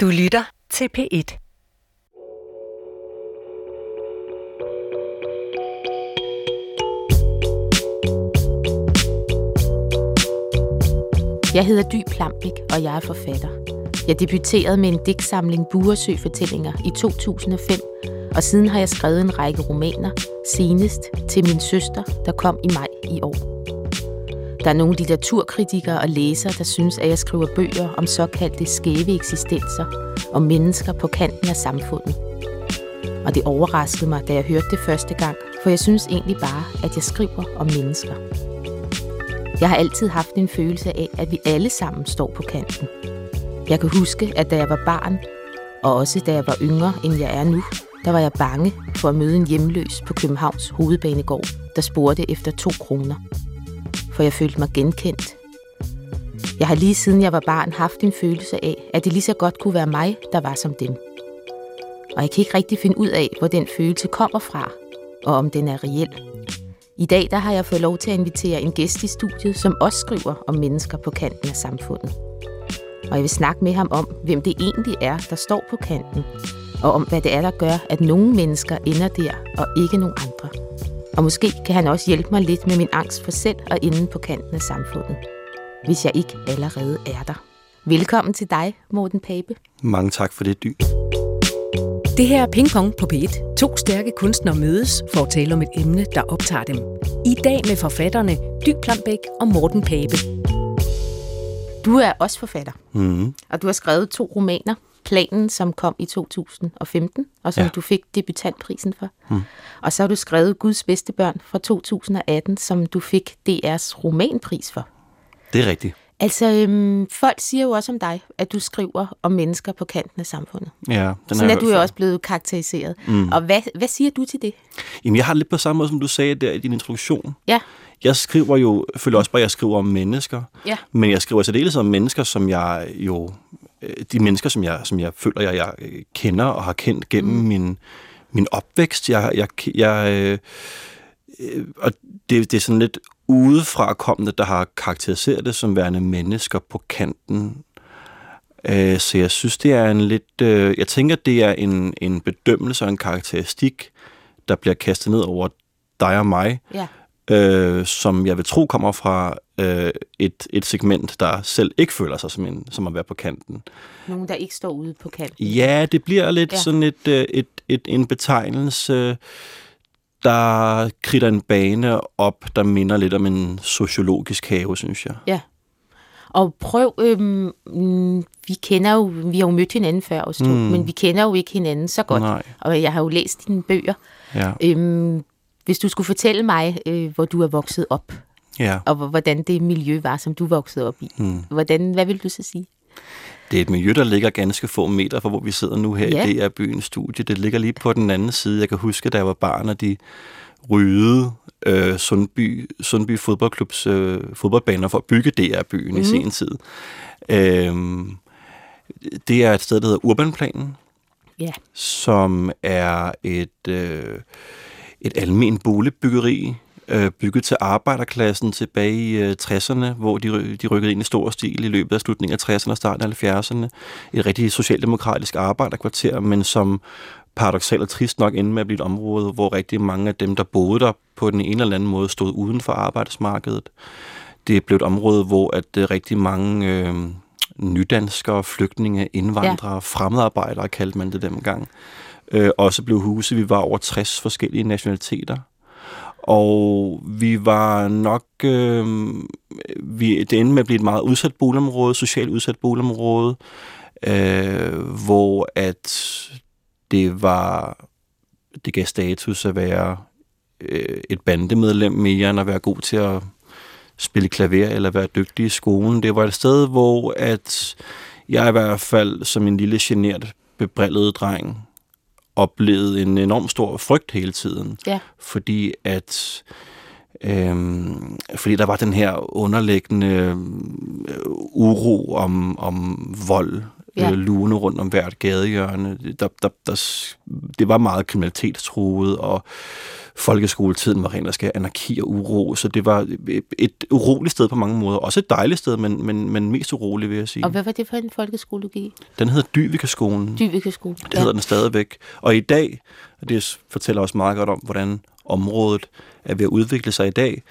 Du lytter til P1. Jeg hedder Dy Plambik, og jeg er forfatter. Jeg debuterede med en digtsamling Buresø-fortællinger i 2005, og siden har jeg skrevet en række romaner, senest til min søster, der kom i maj i år. Der er nogle litteraturkritikere og læsere, der synes, at jeg skriver bøger om såkaldte skæve eksistenser og mennesker på kanten af samfundet. Og det overraskede mig, da jeg hørte det første gang, for jeg synes egentlig bare, at jeg skriver om mennesker. Jeg har altid haft en følelse af, at vi alle sammen står på kanten. Jeg kan huske, at da jeg var barn, og også da jeg var yngre, end jeg er nu, der var jeg bange for at møde en hjemløs på Københavns hovedbanegård, der spurgte efter to kroner. For jeg følte mig genkendt. Jeg har lige siden jeg var barn haft en følelse af, at det lige så godt kunne være mig, der var som dem. Og jeg kan ikke rigtig finde ud af, hvor den følelse kommer fra, og om den er reel. I dag der har jeg fået lov til at invitere en gæst i studiet, som også skriver om mennesker på kanten af samfundet. Og jeg vil snakke med ham om, hvem det egentlig er, der står på kanten, og om hvad det er, der gør, at nogle mennesker ender der, og ikke nogen andre. Og måske kan han også hjælpe mig lidt med min angst for selv og inde på kanten af samfundet, hvis jeg ikke allerede er der. Velkommen til dig, Morten Pape. Mange tak for det, Dy. Det her er Ping Pong på P1. To stærke kunstnere mødes for at tale om et emne, der optager dem. I dag med forfatterne Dy Plambæk og Morten Pape. Du er også forfatter, Mm. og du har skrevet to romaner. Planen, som kom i 2015, og som Ja. du fik debutantprisen for. Mm. Og så har du skrevet Guds bedste børn fra 2018, som du fik DR's romanpris for. Det er rigtigt. Altså, øhm, folk siger jo også om dig, at du skriver om mennesker på kanten af samfundet. Ja, den Sådan er du jo før. også blevet karakteriseret. Mm. Og hvad, hvad siger du til det? Jamen, jeg har lidt på samme måde, som du sagde der i din introduktion. Ja, Jeg skriver jo, føler også bare, at jeg skriver om mennesker. Ja. Men jeg skriver særdeles om mennesker, som jeg jo... øh, De mennesker, som jeg, som jeg føler, jeg, jeg øh, kender og har kendt gennem mm. min, min opvækst. Jeg, jeg, jeg, øh, øh, og det, det er sådan lidt udefra kommende, der har karakteriseret det som værende mennesker på kanten. Øh, så jeg synes, det er en lidt... Øh, jeg tænker, det er en, en bedømmelse og en karakteristik, der bliver kastet ned over dig og mig, ja. Øh, som jeg vil tro kommer fra øh, et, et segment, der selv ikke føler sig som, en, som at være på kanten. Nogen, der ikke står ude på kanten. Ja, det bliver lidt Ja. sådan et, øh, et, et, en betegnelse, der kridter en bane op, der minder lidt om en sociologisk have, synes jeg. Ja. Og prøv, øhm, vi kender jo, vi har jo mødt hinanden før to, mm. men vi kender jo ikke hinanden så godt. Nej. Og jeg har jo læst dine bøger. Ja, Øhm, hvis du skulle fortælle mig, øh, hvor du er vokset op, ja. og hvor- hvordan det miljø var, som du voksede op i, mm. hvordan, hvad vil du så sige? Det er et miljø, der ligger ganske få meter fra, hvor vi sidder nu her. Ja. Det er byens studie. Det ligger lige på den anden side. Jeg kan huske, da jeg var barn, og de ryddede øh, Sundby, Sundby fodboldklubs øh, fodboldbaner for at bygge DR-byen mm. i sen tid. Øhm, det er et sted, der hedder Urbanplanen, Ja, som er et, øh, et almen boligbyggeri, øh, bygget til arbejderklassen tilbage i øh, 60'erne, hvor de, de rykkede ind i stor stil i løbet af slutningen af 60'erne og starten af 70'erne. Et rigtig socialdemokratisk arbejderkvarter, men som paradoxalt og trist nok endte med at blive et område, hvor rigtig mange af dem, der boede der på den ene eller anden måde, stod uden for arbejdsmarkedet. Det blev et område, hvor at øh, rigtig mange øh, nydanskere, flygtninge, indvandrere, ja. fremmedarbejdere kaldte man det dengang, øh, også blev huset. Vi var over 60 forskellige nationaliteter. Og vi var nok... Øh, vi, det endte med at blive et meget udsat boligområde, socialt udsat boligområde, øh, hvor at det var... Det gav status at være øh, et bandemedlem mere, end at være god til at spille klaver eller være dygtig i skolen. Det var et sted, hvor at jeg i hvert fald som en lille genert bebrillet dreng oplevede en enorm stor frygt hele tiden. ja, Fordi at øhm, fordi der var den her underliggende øh, uro om, om vold Ja. ja. lune rundt om hvert gadehjørne. Der, der, der, det var meget kriminalitetstruet, og folkeskoletiden var rent og skær anarki og uro, så det var et uroligt sted på mange måder. Også et dejligt sted, men, men, men mest uroligt, vil jeg sige. Og hvad var det for en folkeskole, du gik? Den hedder Dyvikeskolen. Dyvikeskole. Det hedder den stadigvæk. Og i dag, og det fortæller også meget godt om, hvordan området er ved at udvikle sig i dag,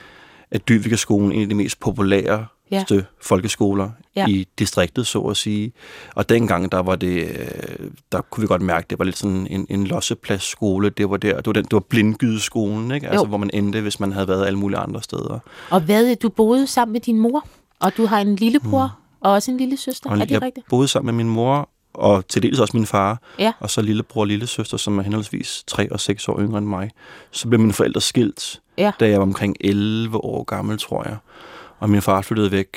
er Dyvikeskolen en af de mest populære Ja. ja. folkeskoler Ja. i distriktet, så at sige. Og dengang, der var det, øh, der kunne vi godt mærke, det var lidt sådan en, en lossepladsskole. Det var der, det var, den, det var blindgydeskolen, ikke? Altså, Jo. hvor man endte, hvis man havde været alle mulige andre steder. Og hvad, du boede sammen med din mor, og du har en lillebror mm. og også en lille søster. Og er det jeg rigtigt? boede sammen med min mor, og til dels også min far, Ja. og så lillebror og lillesøster, som er henholdsvis 3 og 6 år yngre end mig. Så blev mine forældre skilt, Ja. da jeg var omkring 11 år gammel, tror jeg. Og min far flyttede væk,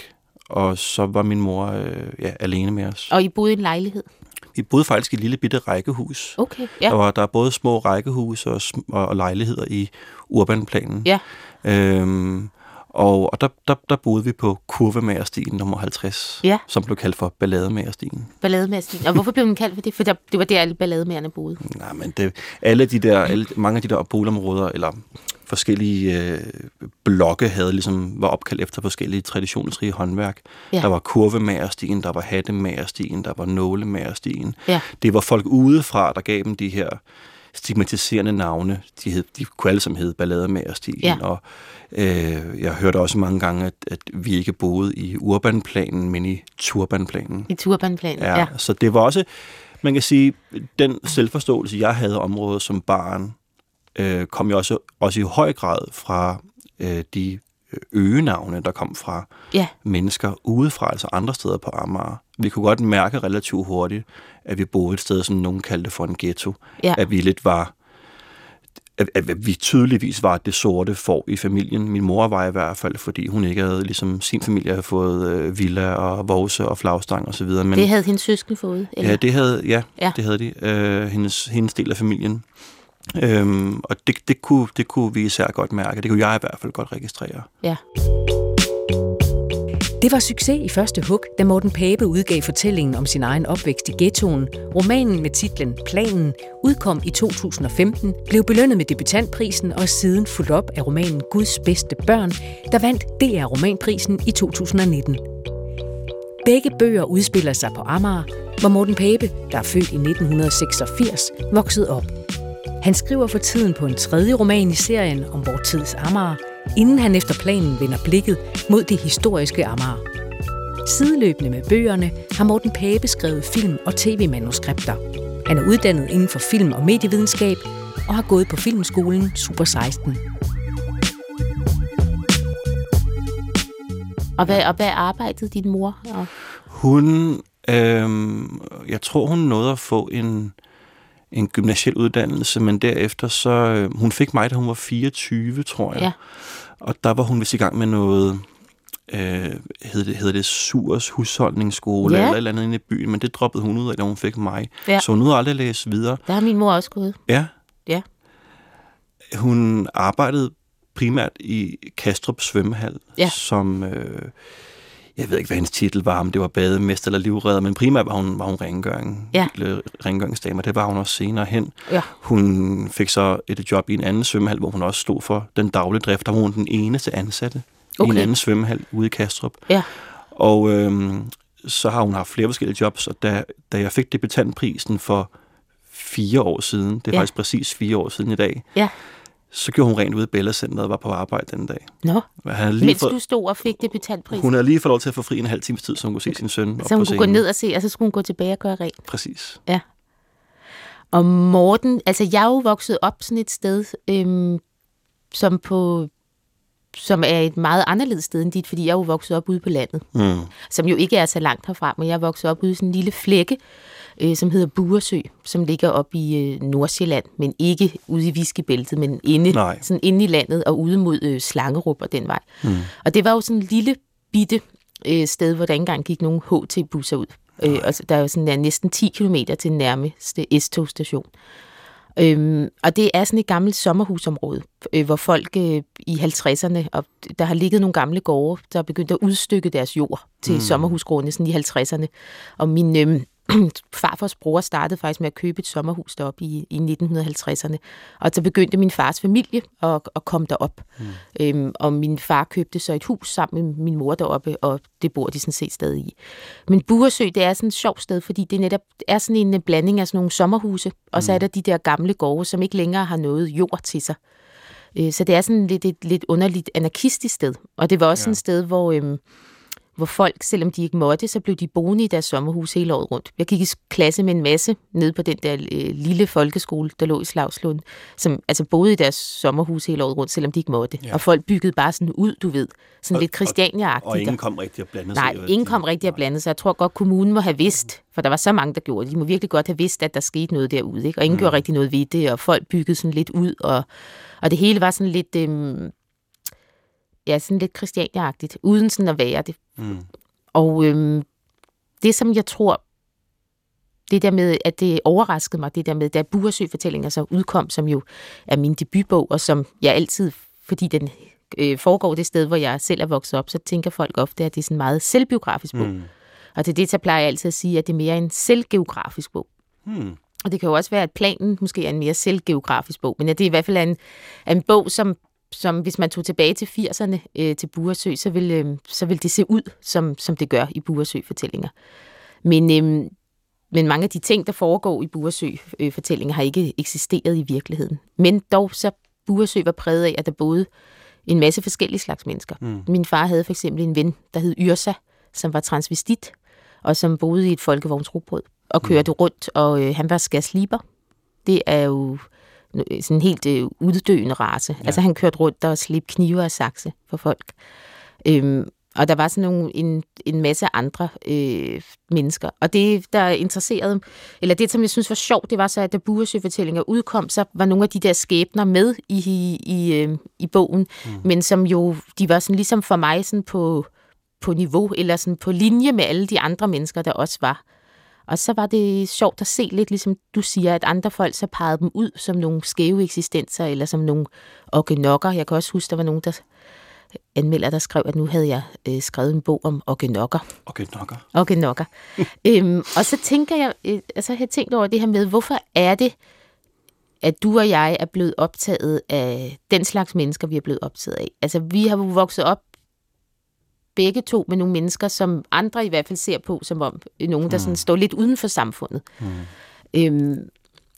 og så var min mor øh, ja, alene med os. Og I boede i en lejlighed? Vi boede faktisk i et lille bitte rækkehus. Okay, Der, ja. var, der er både små rækkehuse og, og, og lejligheder i urbanplanen. Ja. Øhm, og og der, der, der boede vi på Kurvemagerstien nummer 50, Ja. som blev kaldt for Ballademagerstien. Ballademassen. Og hvorfor blev den kaldt for det? For der, det var der, alle ballademærerne boede. Nej, men det, alle de der, alle, mange af de der boligområder, eller forskellige øh, blokke, havde ligesom, var opkaldt efter forskellige traditionsrige håndværk. Ja. Der var kurvemagerstien, der var hattemagerstien, der var nålemagerstien. Ja. Det var folk udefra, der gav dem de her stigmatiserende navne. De, hed, de kunne alle sammen hedde ballademagerstien. Ja. Og øh, jeg hørte også mange gange, at, at vi ikke boede i urbanplanen, men i turbanplanen. I turbanplanen, ja. Ja, så det var også, man kan sige, den selvforståelse, jeg havde området som barn, øh, kom jo også, også i høj grad fra øh, de øgenavne, der kom fra Ja. mennesker udefra, altså andre steder på Amager. Vi kunne godt mærke relativt hurtigt, at vi boede et sted, som nogen kaldte for en ghetto. Ja. At vi lidt var at, at vi tydeligvis var det sorte får i familien. Min mor var i hvert fald, fordi hun ikke havde, ligesom sin familie havde fået øh, villa og vose og flagstang og så videre. Men, Det havde hendes søskende fået? Eller? Ja, det havde, ja, Ja. ja. det havde de. Øh, hendes, hendes del af familien. Øhm, og det, det, kunne, det kunne vi især godt mærke. Det kunne jeg i hvert fald godt registrere. ja. Det var succes i første hug, da Morten Pape udgav fortællingen om sin egen opvækst i ghettoen. Romanen med titlen Planen udkom i 2015, blev belønnet med debutantprisen og siden fuldt op af romanen Guds bedste børn, der vandt DR Romanprisen i 2019. Begge bøger udspiller sig på Amager, hvor Morten Pape, der er født i 1986, voksede op. Han skriver for tiden på en tredje roman i serien om vor tids Amager, inden han efter planen vender blikket mod det historiske Amager. Sideløbende med bøgerne har Morten Pape skrevet film- og tv-manuskripter. Han er uddannet inden for film- og medievidenskab og har gået på filmskolen Super 16. Og hvad, og hvad arbejdede din mor? Og, Hun, øhm, jeg tror hun nåede at få en, en gymnasiel uddannelse, men derefter så, øh, hun fik mig, da hun var 24, tror jeg. Ja. Og der var hun vist i gang med noget, øh, hedder, det, hedder det Surs husholdningsskole, Ja. eller et eller andet inde i byen, men det droppede hun ud af, da hun fik mig. Ja. Så hun nåede aldrig at læse videre. der har min mor også gået. Ja. Ja. Hun arbejdede primært i Kastrup svømmehal, Ja. som, øh, jeg ved ikke, hvad hendes titel var, om det var bademester eller livredder, men primært var hun, var hun rengøring, Ja. eller rengøringsdame, og det var hun også senere hen. Ja. Hun fik så et job i en anden svømmehal, hvor hun også stod for den daglige drift, der var hun den eneste ansatte okay. i en anden svømmehal ude i Kastrup. Ja. Og øhm, så har hun haft flere forskellige jobs, og da, da jeg fik debutantprisen for fire år siden, det er ja. faktisk præcis fire år siden i dag, Ja. Så gjorde hun rent ude i Bella Center og var på arbejde den dag. Nå, Han lige mens fået, du stod og fik debutantprisen. hun havde lige fået lov til at få fri en halv times tid, så hun kunne se sin søn så hun kunne gå ned og se, og så skulle hun gå tilbage og gøre rent. Præcis. Og Morten, altså jeg er jo vokset op sådan et sted, øhm, som på som er et meget anderledes sted end dit, fordi jeg er jo vokset op ude på landet, Mm. som jo ikke er så langt herfra, men jeg er vokset op ude i sådan en lille flække, øh, som hedder Buresø, som ligger op i øh, Nordsjælland, men ikke ude i Viskebæltet, men inde, Nej. sådan inde i landet og ude mod øh, Slangerup og den vej. Mm. Og det var jo sådan en lille bitte øh, sted, hvor der ikke engang gik nogen HT-busser ud. Øh, og der er jo sådan der, næsten 10 km til nærmeste S-togstation. Øhm, og det er sådan et gammelt sommerhusområde, øh, hvor folk øh, i 50'erne, og der har ligget nogle gamle gårde, der er begyndt at udstykke deres jord til mm. sommerhusgrunde sådan i 50'erne. Og min, øh, farfars bror startede faktisk med at købe et sommerhus deroppe i, i 1950'erne. Og så begyndte min fars familie at, at komme derop. Mm. Øhm, og min far købte så et hus sammen med min mor deroppe, og det bor de sådan set stadig i. Men Buresø, det er sådan et sjovt sted, fordi det netop er sådan en blanding af sådan nogle sommerhuse, og mm. så er der de der gamle gårde, som ikke længere har noget jord til sig. Øh, så det er sådan lidt et lidt underligt anarkistisk sted. Og det var også ja. et sted, hvor... Øhm, hvor folk, selvom de ikke måtte, så blev de boende i deres sommerhus hele året rundt. Jeg gik i klasse med en masse nede på den der øh, lille folkeskole, der lå i Slagslund, som altså boede i deres sommerhus hele året rundt, selvom de ikke måtte. Ja. Og folk byggede bare sådan ud, du ved, sådan og, lidt christiania Og, og ingen kom rigtig at blande sig? Nej, ingen kom rigtig at blande sig. Jeg tror godt, kommunen må have vidst, for der var så mange, der gjorde det. De må virkelig godt have vidst, at der skete noget derude, ikke? og ingen mm. gjorde rigtig noget ved det, og folk byggede sådan lidt ud, og, og det hele var sådan lidt... Øhm, ja, sådan lidt christianagtigt, uden sådan at være det. Mm. Og øhm, det, som jeg tror, det der med, at det overraskede mig, det der med, da Buresø-fortællinger så udkom, som jo er min debutbog, og som jeg altid, fordi den øh, foregår det sted, hvor jeg selv er vokset op, så tænker folk ofte, at det er sådan en meget selvbiografisk bog. Mm. Og til det, så plejer jeg altid at sige, at det er mere en selvgeografisk bog. Mm. Og det kan jo også være, at planen måske er en mere selvgeografisk bog, men ja, det er i hvert fald en, en bog, som som hvis man tog tilbage til 80'erne øh, til Buresø, så vil, øh, så vil det se ud, som, som det gør i Buresø-fortællinger. Men, øh, men mange af de ting, der foregår i Buresø-fortællinger, har ikke eksisteret i virkeligheden. Men dog så Buresø var præget af, at der boede en masse forskellige slags mennesker. Mm. Min far havde for eksempel en ven, der hed Yrsa, som var transvestit, og som boede i et folkevognsrugbrød og kørte mm. rundt, og øh, han var skærsliber. Det er jo sådan en helt øh, uddøende race. Ja. Altså han kørte rundt og slippe knive og sakse for folk. Øhm, og der var sådan nogle, en, en masse andre øh, mennesker. Og det, der interesserede, eller det, som jeg synes var sjovt, det var så, at da Buresø-fortællinger udkom, så var nogle af de der skæbner med i, i, i, øh, i bogen, mm. men som jo, de var sådan ligesom for mig sådan på, på niveau, eller sådan på linje med alle de andre mennesker, der også var. Og så var det sjovt at se lidt, ligesom du siger, at andre folk så pegede dem ud som nogle skæve eksistenser, eller som nogle orgenokker. Jeg kan også huske, der var nogen, der anmelder, der skrev, at nu havde jeg øh, skrevet en bog om orgenokker. Orgenokker. Orgenokker. øhm, og så tænker jeg, øh, altså jeg har tænkt over det her med, hvorfor er det, at du og jeg er blevet optaget af den slags mennesker, vi er blevet optaget af. Altså, vi har vokset op begge to med nogle mennesker, som andre i hvert fald ser på som om nogen, der mm. sådan står lidt uden for samfundet. Mm. Øhm,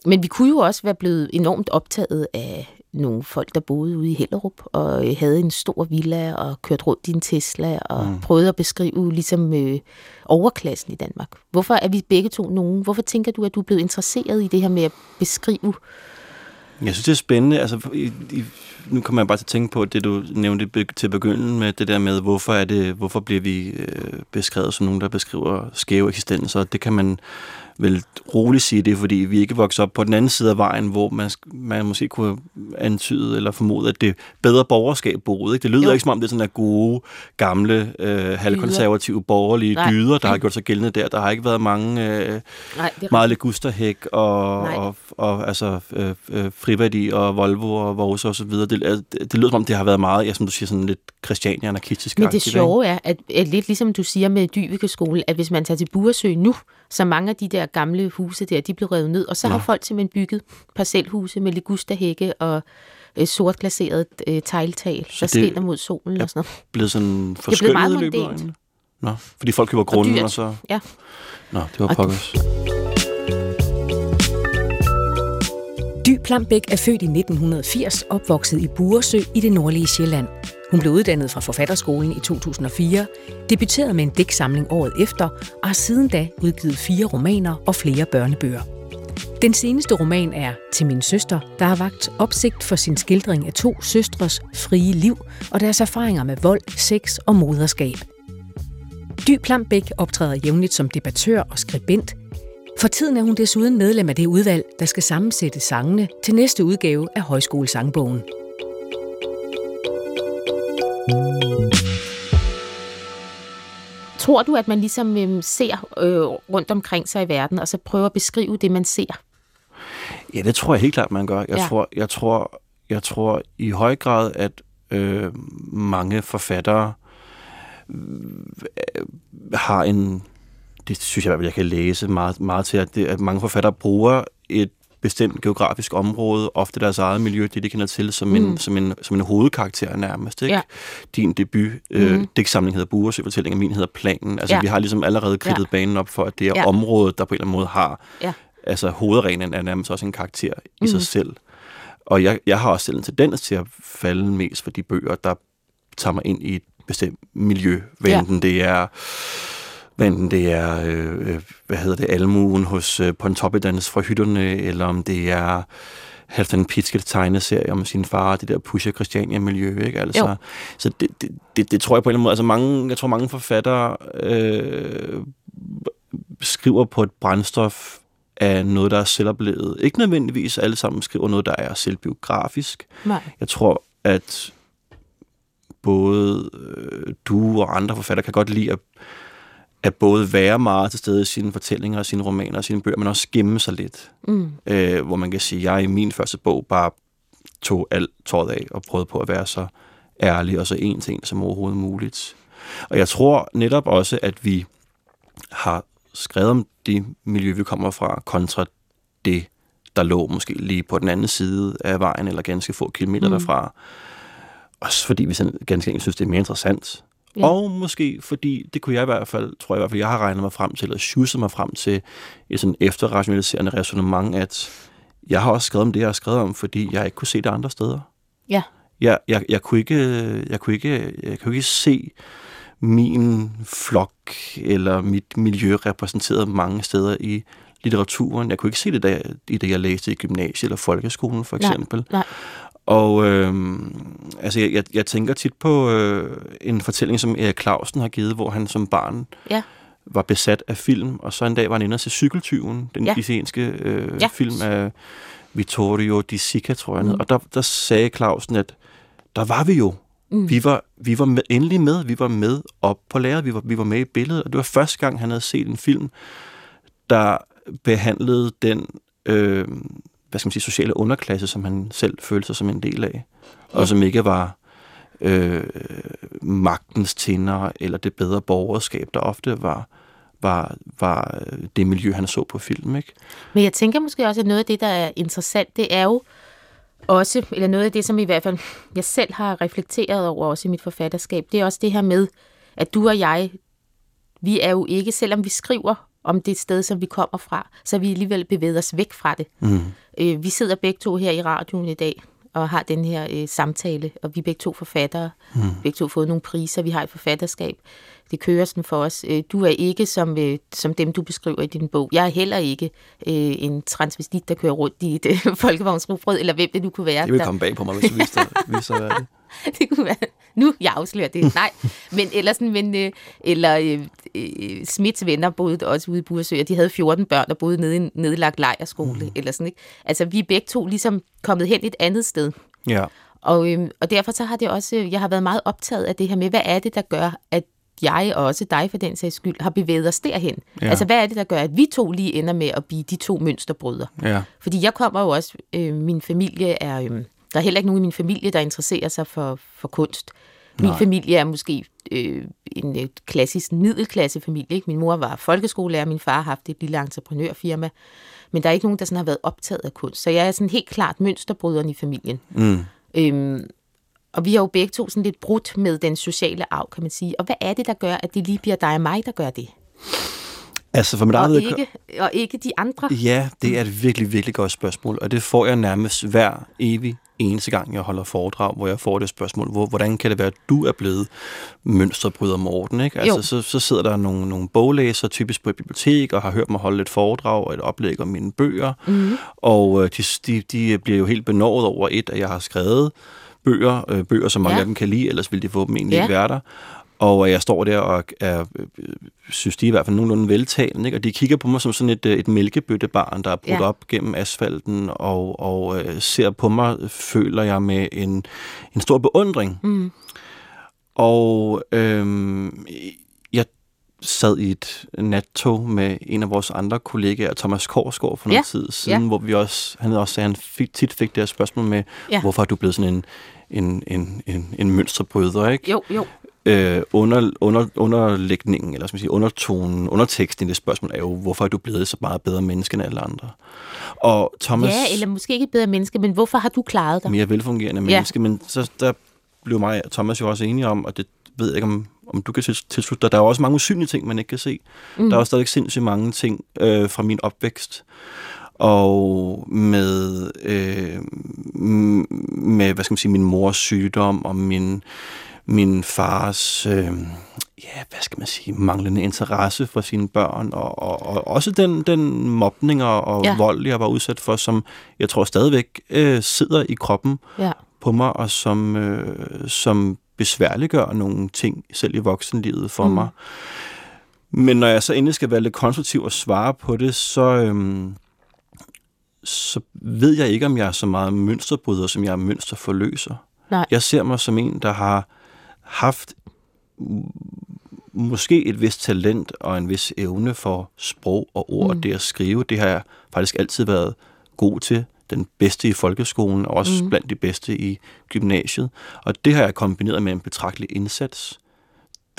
men vi kunne jo også være blevet enormt optaget af nogle folk, der boede ude i Hellerup og øh, havde en stor villa og kørt rundt i en Tesla og mm. prøvede at beskrive ligesom øh, overklassen i Danmark. Hvorfor er vi begge to nogen? Hvorfor tænker du, at du er blevet interesseret i det her med at beskrive jeg synes, det er spændende. Altså, i, i, nu kommer jeg bare til at tænke på det, du nævnte til begyndelsen med det der med, hvorfor, er det, hvorfor bliver vi øh, beskrevet som nogen, der beskriver skæve eksistenser. Det kan man vel roligt sige det, fordi vi ikke vokser op på den anden side af vejen, hvor man, man måske kunne antyde eller formode, at det bedre borgerskab boede. Ikke? Det lyder jo. ikke som om, det er sådan en gode, gamle, øh, halvkonservative borgerlige Nej. dyder, der har gjort sig gældende der. Der har ikke været mange øh, Nej, meget legusterhæk og, og, og altså, øh, øh, Friværdi og Volvo og Vose og så videre. Det, det, det lyder som om, det har været meget, ja, som du siger, sådan lidt Christiania anarkistisk Men det sjove er, at, at lidt ligesom du siger med Dyvike skole, at hvis man tager til Buresø nu, så mange af de der gamle huse der, de blev revet ned, og så ja. har folk simpelthen bygget parcelhuse med ligustahække og øh, sort glaseret øh, tegltag, der skinner mod solen og sådan noget. blevet sådan forskyllet i løbet af Nå, fordi folk køber grunden, og, og så... Ja. Nå, det var pokkers. Dy Plambæk er født i 1980, opvokset i Buresø i det nordlige Sjælland. Hun blev uddannet fra Forfatterskolen i 2004, debuterede med en digtsamling året efter og har siden da udgivet fire romaner og flere børnebøger. Den seneste roman er Til min søster, der har vagt opsigt for sin skildring af to søstres frie liv og deres erfaringer med vold, sex og moderskab. Dy Plambæk optræder jævnligt som debattør og skribent. For tiden er hun desuden medlem af det udvalg, der skal sammensætte sangene til næste udgave af Højskolesangbogen. Tror du, at man ligesom øh, ser øh, rundt omkring sig i verden, og så prøver at beskrive det, man ser? Ja, det tror jeg helt klart, man gør. Jeg, ja. tror, jeg, tror, jeg tror i høj grad, at øh, mange forfattere øh, har en det synes jeg i hvert fald, jeg kan læse meget, meget til, at, det, at mange forfattere bruger et bestemt geografisk område, ofte deres eget miljø, det de kender til, som, mm. en, som, en, som en hovedkarakter nærmest. Ikke? Ja. Din debut, øh, mm. digtsamling hedder Buresø fortælling, min hedder Planen. Altså, Ja. vi har ligesom allerede kridtet Ja. banen op for, at det er Ja. området, der på en eller anden måde har, Ja. altså hovedreglen er nærmest også en karakter i Mhm. sig selv. Og jeg, jeg har også selv en tendens til at falde mest for de bøger, der tager mig ind i et bestemt miljø, hvad Ja. det er hvad enten det er, øh, øh, hvad hedder det, almuen hos øh, Pontoppidans fra hytterne, eller om det er Halvdan Pitskets tegneserie om sin far, det der Pusher Christiania-miljø, ikke? Altså, Jo. så det, det, det, det, tror jeg på en eller anden måde, altså mange, jeg tror mange forfattere øh, skriver på et brændstof af noget, der er selvoplevet. Ikke nødvendigvis alle sammen skriver noget, der er selvbiografisk. Nej. Jeg tror, at både øh, du og andre forfattere kan godt lide at, at både være meget til stede i sine fortællinger, og sine romaner og sine bøger, men også gemme sig lidt. Mm. Øh, hvor man kan sige, at jeg i min første bog bare tog alt tåret af og prøvede på at være så ærlig og så en til en som overhovedet muligt. Og jeg tror netop også, at vi har skrevet om det miljø, vi kommer fra, kontra det, der lå måske lige på den anden side af vejen, eller ganske få kilometer Mm. derfra. Også fordi vi ganske enkelt synes, det er mere interessant. Ja. Og måske fordi, det kunne jeg i hvert fald, tror jeg i hvert fald, jeg har regnet mig frem til, eller sjusset mig frem til et sådan efterrationaliserende resonemang, at jeg har også skrevet om det, jeg har skrevet om, fordi jeg ikke kunne se det andre steder. Ja. Jeg, jeg, jeg, kunne, ikke, jeg, kunne, ikke, jeg kunne ikke se min flok eller mit miljø repræsenteret mange steder i litteraturen. Jeg kunne ikke se det da, i det, jeg læste i gymnasiet eller folkeskolen for Nej, eksempel. nej. Og øh, altså, jeg, jeg, jeg tænker tit på øh, en fortælling, som Erik Clausen har givet, hvor han som barn Ja. var besat af film, og så en dag var han inde og se Cykeltyven, den Ja. italienske øh, Ja. film af Vittorio Di Sica, tror jeg. Mm. Og der, der sagde Clausen, at der var vi jo. Mm. Vi var, vi var med, endelig med. Vi var med op på lærret. Vi var, vi var med i billedet. Og det var første gang, han havde set en film, der behandlede den øh, hvad skal man sige, sociale underklasse, som han selv følte sig som en del af. Og som ikke var øh, magtens tænder eller det bedre borgerskab, der ofte var, var, var øh, det miljø, han så på film. Ikke? Men jeg tænker måske også, at noget af det, der er interessant, det er jo også, eller noget af det, som i hvert fald jeg selv har reflekteret over også i mit forfatterskab, det er også det her med, at du og jeg, vi er jo ikke, selvom vi skriver om det sted, som vi kommer fra, så har vi alligevel bevæget os væk fra det. Mm. Øh, vi sidder begge to her i radioen i dag og har den her øh, samtale, og vi er begge to forfattere. Mm. Begge to fået nogle priser, vi har et forfatterskab. Det kører sådan for os. Øh, du er ikke som, øh, som dem, du beskriver i din bog. Jeg er heller ikke øh, en transvestit, der kører rundt i et øh, folkevognsrugbrød, eller hvem det nu kunne være. Det vil der- komme bag på mig, hvis du vidste, vidste hvad det. det kunne være, nu jeg afslører det, nej, men ellers sådan, men, øh, eller øh, øh, Smits venner boede også ude i Buresø, og de havde 14 børn, der boede nede i en nedlagt lejerskole, mm. eller sådan, ikke? Altså, vi er begge to ligesom kommet hen et andet sted, Ja. og, øh, og derfor så har det også, jeg har været meget optaget af det her med, hvad er det, der gør, at jeg og også dig for den sags skyld har bevæget os derhen. Ja. Altså, hvad er det, der gør, at vi to lige ender med at blive de to mønsterbrødre? Ja. Fordi jeg kommer jo også, øh, min familie er, øh, der er heller ikke nogen i min familie, der interesserer sig for, for kunst. Min Nej. familie er måske øh, en øh, klassisk middelklassefamilie. Ikke? Min mor var folkeskolelærer, min far har haft et lille entreprenørfirma. Men der er ikke nogen, der sådan har været optaget af kunst. Så jeg er sådan helt klart mønsterbryderen i familien. Mm. Øhm, og vi har jo begge to sådan lidt brudt med den sociale arv, kan man sige. Og hvad er det, der gør, at det lige bliver dig og mig, der gør det? Altså for mit Og eget ikke, og ikke de andre? Ja, det er et virkelig, virkelig godt spørgsmål, og det får jeg nærmest hver evig eneste gang, jeg holder foredrag, hvor jeg får det spørgsmål, hvor, hvordan kan det være, at du er blevet mønsterbryder Morten? Ikke? Altså, Jo. så, så sidder der nogle, nogle boglæsere, typisk på et bibliotek, og har hørt mig holde et foredrag og et oplæg om mine bøger, Mm. og øh, de, de, de bliver jo helt benådet over et, at jeg har skrevet bøger, øh, bøger, som mange Ja. af dem kan lide, ellers ville de få dem egentlig Ja. ikke være der. Og jeg står der og er, øh, synes de er i hvert fald nogenlunde veltalende, ikke? og de kigger på mig som sådan et, øh, et mælkebøttebarn, der er brudt Ja. op gennem asfalten, og, og øh, ser på mig, føler jeg med en, en stor beundring. Mm. Og øhm, jeg sad i et nattog med en af vores andre kollegaer, Thomas Korsgaard, for noget Ja, tid siden, ja. hvor vi også, han også sagde, han fik, tit fik det her spørgsmål med, Ja. hvorfor er du blevet sådan en, en, en, en, en mønsterbryder, ikke? Jo, jo. Øh, under, under, underlægningen, eller skal man sige, undertonen, underteksten i det spørgsmål er jo, hvorfor er du blevet så meget bedre menneske end alle andre? Og Thomas... Ja, eller måske ikke et bedre menneske, men hvorfor har du klaret dig? Mere velfungerende menneske, ja. men så der blev mig og Thomas jo også enige om, og det ved jeg ikke, om, om du kan tilslutte dig. Der er også mange usynlige ting, man ikke kan se. Mm. Der er også stadig sindssygt mange ting øh, fra min opvækst. Og med, øh, med, hvad skal man sige, min mors sygdom og min, min fars, øh, ja, hvad skal man sige, manglende interesse for sine børn, og, og, og også den, den mobning og, og ja. vold, jeg var udsat for, som jeg tror stadigvæk øh, sidder i kroppen ja. på mig, og som, øh, som besværliggør nogle ting, selv i voksenlivet for mm. mig. Men når jeg så endelig skal være lidt konstruktiv og svare på det, så, øhm, så ved jeg ikke, om jeg er så meget mønsterbryder, som jeg er mønsterforløser. Nej. Jeg ser mig som en, der har haft måske et vist talent og en vis evne for sprog og ord, mm. det at skrive. Det har jeg faktisk altid været god til den bedste i folkeskolen, og også mm. blandt de bedste i gymnasiet. Og det har jeg kombineret med en betragtelig indsats.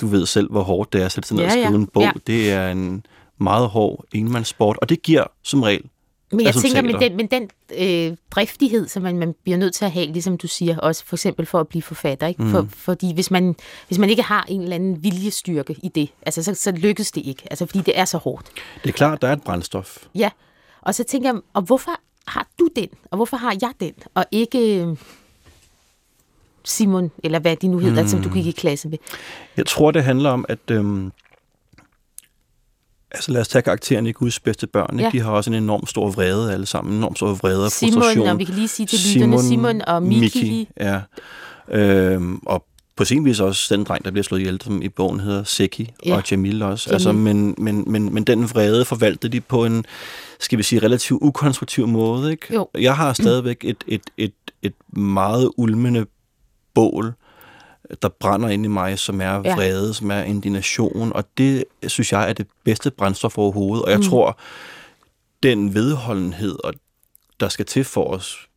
Du ved selv, hvor hårdt det er at sætte sig ned ja, og skrive ja. en bog. Ja. Det er en meget hård enmandssport, og det giver som regel men jeg tænker, men den, men den øh, driftighed, som man, man bliver nødt til at have, ligesom du siger, også for eksempel for at blive forfatter, ikke? Mm. For, fordi hvis man, hvis man ikke har en eller anden viljestyrke i det, altså, så, så lykkes det ikke, altså, fordi det er så hårdt. Det er klart, der er et brændstof. Ja, og så tænker jeg, og hvorfor har du den, og hvorfor har jeg den, og ikke øh, Simon, eller hvad de nu hedder, mm. som du gik i klasse med? Jeg tror, det handler om, at... Øhm, altså lad os tage karakteren i Guds bedste børn. Ja. De har også en enorm stor vrede alle sammen. En enorm stor vrede og Simon, frustration. og vi kan lige sige til lytterne, Simon, Simon og Miki. Miki ja. Øhm, og på sin vis også den dreng, der bliver slået ihjel, som i bogen hedder Seki, ja. og Jamil også. Jamil. Altså, men, men, men, men den vrede forvaltede de på en, skal vi sige, relativt ukonstruktiv måde. Ikke? Jo. Jeg har stadigvæk et, et, et, et meget ulmende bål, der brænder ind i mig, som er vrede, ja. som er indignation, og det synes jeg er det bedste brændstof overhovedet, og jeg mm. tror, den vedholdenhed, der skal til for os,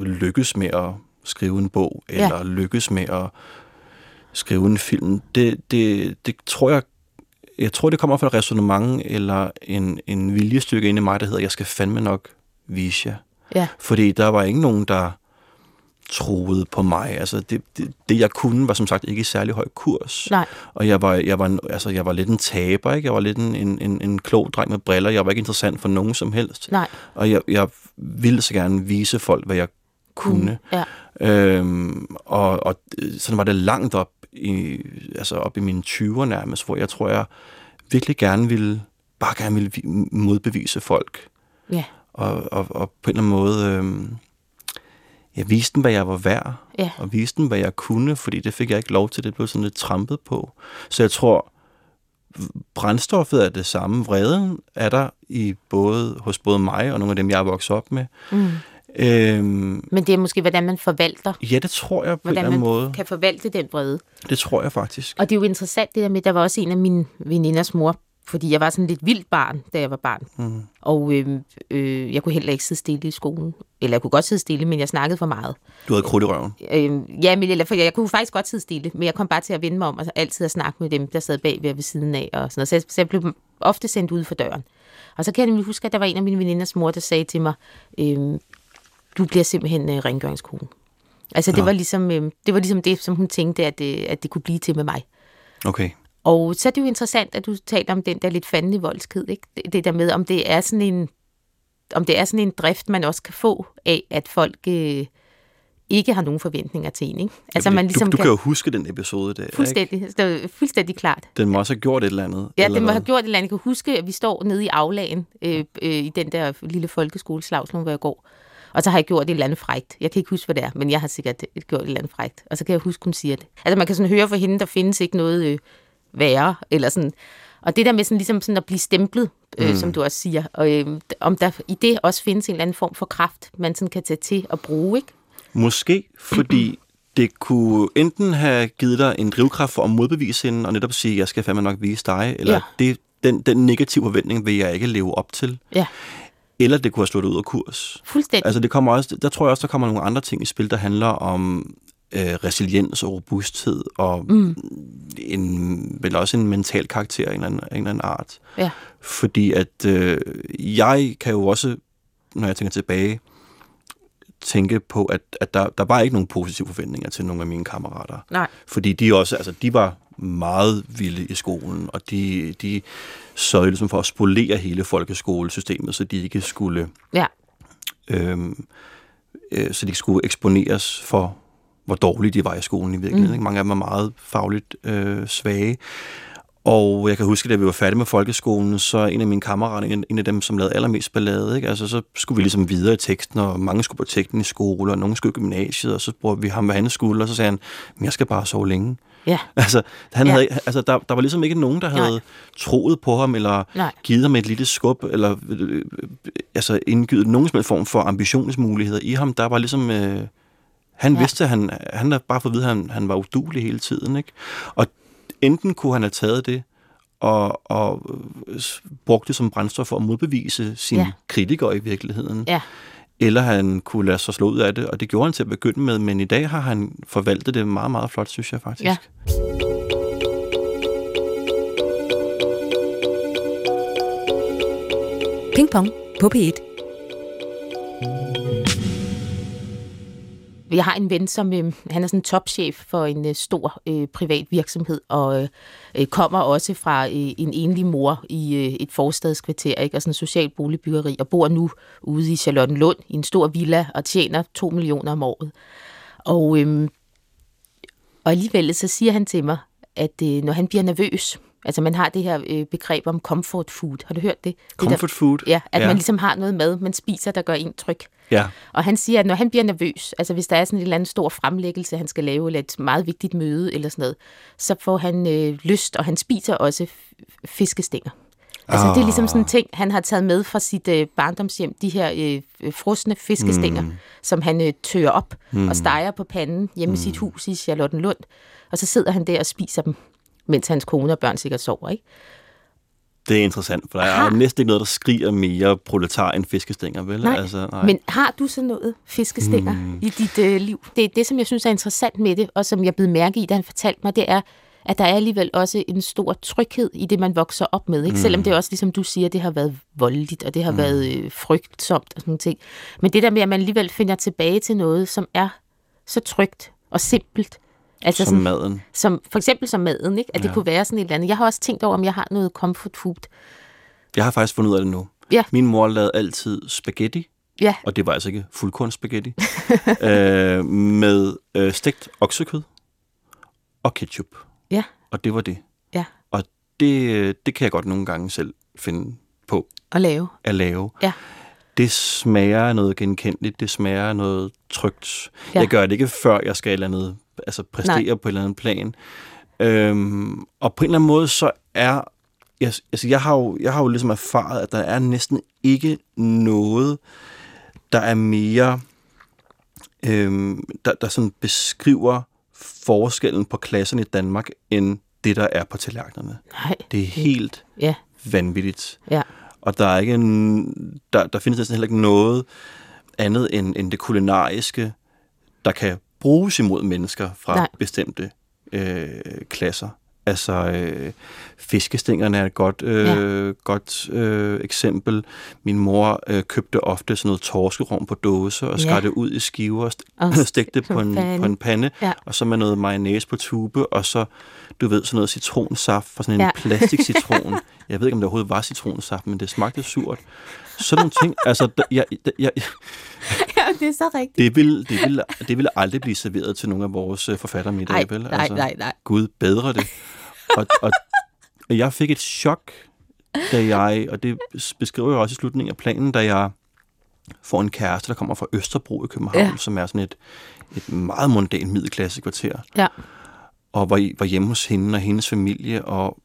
lykkes med at skrive en bog, eller ja. lykkes med at skrive en film, det, det, det tror jeg, jeg tror, det kommer fra et resonemang eller en, en viljestykke inde i mig, der hedder, jeg skal fandme nok vise jer. Ja. Fordi der var ikke nogen, der troede på mig. Altså det, det, det, jeg kunne, var som sagt ikke i særlig høj kurs. Nej. Og jeg var, jeg, var, altså, jeg var lidt en taber, ikke? Jeg var lidt en, en, en, en klog dreng med briller. Jeg var ikke interessant for nogen som helst. Nej. Og jeg, jeg ville så gerne vise folk, hvad jeg kunne. Mm, ja. øhm, og, og sådan var det langt op i, altså op i mine 20'er nærmest, hvor jeg tror, jeg virkelig gerne ville, bare gerne ville modbevise folk. Ja. Og, og, og på en eller anden måde, øh, jeg viste dem, hvad jeg var værd, ja. og viste dem, hvad jeg kunne, fordi det fik jeg ikke lov til, det blev sådan lidt trampet på. Så jeg tror, brændstoffet er det samme. Vreden er der i både, hos både mig og nogle af dem, jeg er vokset op med. Mm. Øhm, Men det er måske, hvordan man forvalter. Ja, det tror jeg på hvordan en eller anden måde. kan forvalte den vrede. Det tror jeg faktisk. Og det er jo interessant det der med, der var også en af mine veninders mor, fordi jeg var sådan lidt vildt barn, da jeg var barn. Mm. Og øh, øh, jeg kunne heller ikke sidde stille i skolen. Eller jeg kunne godt sidde stille, men jeg snakkede for meget. Du havde krudt i røven? Øh, ja, men, eller, for jeg, jeg kunne faktisk godt sidde stille, men jeg kom bare til at vende mig om og altid at snakke med dem, der sad bag ved, ved siden af. Og sådan noget. Så, jeg, så jeg blev ofte sendt ud for døren. Og så kan jeg nemlig huske, at der var en af mine veninders mor, der sagde til mig, øh, du bliver simpelthen øh, rengøringskone. Altså det, ja. var ligesom, øh, det var ligesom det, som hun tænkte, at, øh, at det kunne blive til med mig. Okay. Og så er det jo interessant, at du taler om den der lidt fandelig voldsked, ikke? Det, der med, om det er sådan en om det er sådan en drift, man også kan få af, at folk øh, ikke har nogen forventninger til en. Ikke? Altså, Jamen, man ligesom du, du kan, kan jo huske den episode der. Fuldstændig. Ikke? Det fuldstændig klart. Den må også have gjort et eller andet. Ja, eller den må hvad? have gjort et eller andet. Jeg kan huske, at vi står nede i aflagen øh, øh, i den der lille folkeskole, Slagslund, hvor jeg går. Og så har jeg gjort et eller andet frægt. Jeg kan ikke huske, hvad det er, men jeg har sikkert gjort et eller andet frægt. Og så kan jeg huske, hun siger det. Altså man kan sådan høre for hende, der findes ikke noget øh, værre, eller sådan. Og det der med sådan, ligesom sådan at blive stemplet, øh, mm. som du også siger, og øh, om der i det også findes en eller anden form for kraft, man sådan kan tage til at bruge, ikke? Måske, fordi det kunne enten have givet dig en drivkraft for at modbevise hende, og netop sige, jeg skal fandme nok vise dig, eller ja. det, den, den negative forventning vil jeg ikke leve op til. Ja. Eller det kunne have slået ud af kurs. Fuldstændig. Altså det kommer også, der tror jeg også, der kommer nogle andre ting i spil, der handler om øh, resiliens og robusthed, og mm. en, vel også en mental karakter af en eller anden, en eller anden art. Ja. Fordi at øh, jeg kan jo også, når jeg tænker tilbage, tænke på, at, at der, der var ikke nogen positive forventninger til nogle af mine kammerater. Nej. Fordi de også, altså de var meget vilde i skolen, og de, de sørgede ligesom for at spolere hele folkeskolesystemet, så de ikke skulle, Ja. øhm, øh, så de ikke skulle eksponeres for, hvor dårlige de var i skolen i virkeligheden. Mm. Mange af dem var meget fagligt øh, svage. Og jeg kan huske, da vi var færdige med folkeskolen, så en af mine kammerater, en, en af dem, som lavede allermest ballade, ikke? Altså, så skulle vi ligesom videre i teksten, og mange skulle på teknisk skole, og nogen skulle i gymnasiet, og så spurgte vi ham, hvad han skulle, og så sagde han, men jeg skal bare sove længe. Ja. Altså, han Ja. havde, altså der, der var ligesom ikke nogen, der havde Nej. troet på ham, eller Nej. givet ham et lille skub, eller øh, altså indgivet nogen som form for ambitionsmuligheder i ham. Der var ligesom... Øh, han Ja. vidste, at han, han havde bare fået at vide, at han, han var udulig hele tiden. Ikke? Og enten kunne han have taget det, og, og brugt det som brændstof for at modbevise sine Ja. ja. kritikere i virkeligheden. Ja. Eller han kunne lade sig slå ud af det, og det gjorde han til at begynde med, men i dag har han forvaltet det meget, meget flot, synes jeg faktisk. Ja. Ping Pong på P1. Jeg har en ven, som øh, han er sådan topchef for en øh, stor øh, privat virksomhed, og øh, øh, kommer også fra øh, en enlig mor i øh, et forstadskvarter, ikke? og sådan en social boligbyggeri, og bor nu ude i Charlottenlund i en stor villa og tjener 2 millioner om året. Og, øh, og alligevel så siger han til mig, at øh, når han bliver nervøs, altså man har det her øh, begreb om comfort food, har du hørt det? det Comfort food. Ja, at Ja. man ligesom har noget mad, man spiser, der gør en tryg. Ja. Og han siger, at når han bliver nervøs, altså hvis der er sådan en eller anden stor fremlæggelse, han skal lave, eller et meget vigtigt møde eller sådan noget, så får han øh, lyst, og han spiser også fiskestænger. Altså det er ligesom sådan en ting, han har taget med fra sit øh, barndomshjem, de her øh, frosne fiskestænger, mm. som han øh, tør op mm. og steger på panden hjemme mm. i sit hus i Charlottenlund. Og så sidder han der og spiser dem, mens hans kone og børn sikkert sover, ikke? Det er interessant, for der er næsten ikke noget, der skriger mere proletar end fiskestænger, vel? Nej. Altså, nej. Men har du så noget fiskestænger mm. i dit øh, liv? Det er det, som jeg synes er interessant med det, og som jeg blev mærke i, da han fortalte mig, det er, at der er alligevel også en stor tryghed i det, man vokser op med. Ikke? Mm. Selvom det også, ligesom du siger, det har været voldeligt, og det har mm. været øh, frygtsomt og sådan nogle ting. Men det der med, at man alligevel finder tilbage til noget, som er så trygt og simpelt. Altså som sådan, maden. som, for eksempel som maden, ikke? at det Ja. kunne være sådan et eller andet. Jeg har også tænkt over, om jeg har noget comfort food. Jeg har faktisk fundet ud af det nu. Ja. Min mor lavede altid spaghetti, Ja, og det var altså ikke fuldkornsspaghetti, øh, med øh, stegt oksekød og ketchup. ja, Og det var det. ja. Og det, øh, det kan jeg godt nogle gange selv finde på Og lave. at lave. Ja. Det smager noget genkendeligt, det smager noget trygt. Ja. Jeg gør det ikke, før jeg skal et eller andet, altså præstere Nej. På et eller andet plan. Øhm, og på en eller anden måde, så er... Jeg, altså jeg, har jo, jeg har jo ligesom erfaret, at der er næsten ikke noget, der er mere... Øhm, der, der sådan beskriver forskellen på klasserne i Danmark, end det, der er på tallerkenerne. Nej. Det er helt Ja, vanvittigt. ja. Og der er ikke en, der, der findes næsten heller ikke noget andet end, end det kulinariske, der kan bruges imod mennesker fra Nej. Bestemte øh, klasser. Altså, øh, fiskestængerne er et godt, øh, ja. godt øh, eksempel. Min mor øh, købte ofte sådan noget torskerom på dåse og skar Ja. det ud i skiver og Og st- stegte det på en på en pande, Ja. og så med noget mayonnaise på tube, og så, du ved, sådan noget citronsaft fra sådan en Ja. plastikcitron. Jeg ved ikke, om det overhovedet var citronsaft, men det smagte surt. Sådan nogle ting, altså, jeg, jeg, jeg, det er så rigtigt. det, vil, det, vil, det vil aldrig blive serveret til nogle af vores øh, forfattermiddag, Nej, vel? nej, nej, nej. Gud bedre det. Og, og, jeg fik et chok, da jeg, og det beskriver jeg også i slutningen af planen, da jeg får en kæreste, der kommer fra Østerbro i København, Ja. som er sådan et, et meget mondænt middelklassekvarter, Ja, og var, var hjemme hos hende og hendes familie, og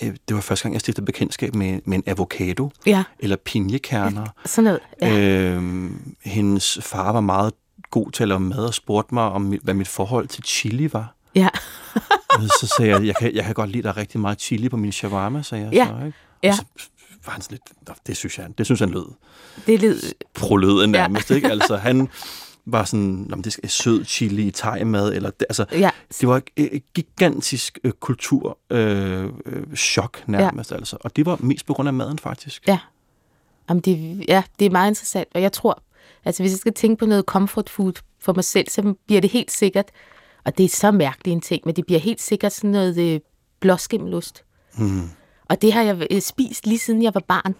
det var første gang, jeg stiftede bekendtskab med, med en avocado, ja, eller pinjekerner. sådan noget. Ja. Øhm, hendes far var meget god til at lave mad og spurgte mig, om hvad mit forhold til chili var. ja. Så sagde jeg, jeg kan, jeg kan godt lide, at der er rigtig meget chili på min shawarma, sagde jeg Ja, så. Ikke? ja. Og så var han sådan lidt, "Nå, det synes, jeg, det synes han lød Det led... proløde nærmest, ikke? Altså han, var sådan, om det skal sød chili i thai-mad, eller det, altså, Ja. det var et, et gigantisk øh, kulturchok øh, øh, chok nærmest, ja. altså. Og det var mest på grund af maden, faktisk. Ja. Jamen, det, ja, det er meget interessant, og jeg tror, altså hvis jeg skal tænke på noget comfort food for mig selv, så bliver det helt sikkert, og det er så mærkelig en ting, men det bliver helt sikkert sådan noget øh, blåskimmelost. Mm. Og det har jeg øh, spist lige siden jeg var barn.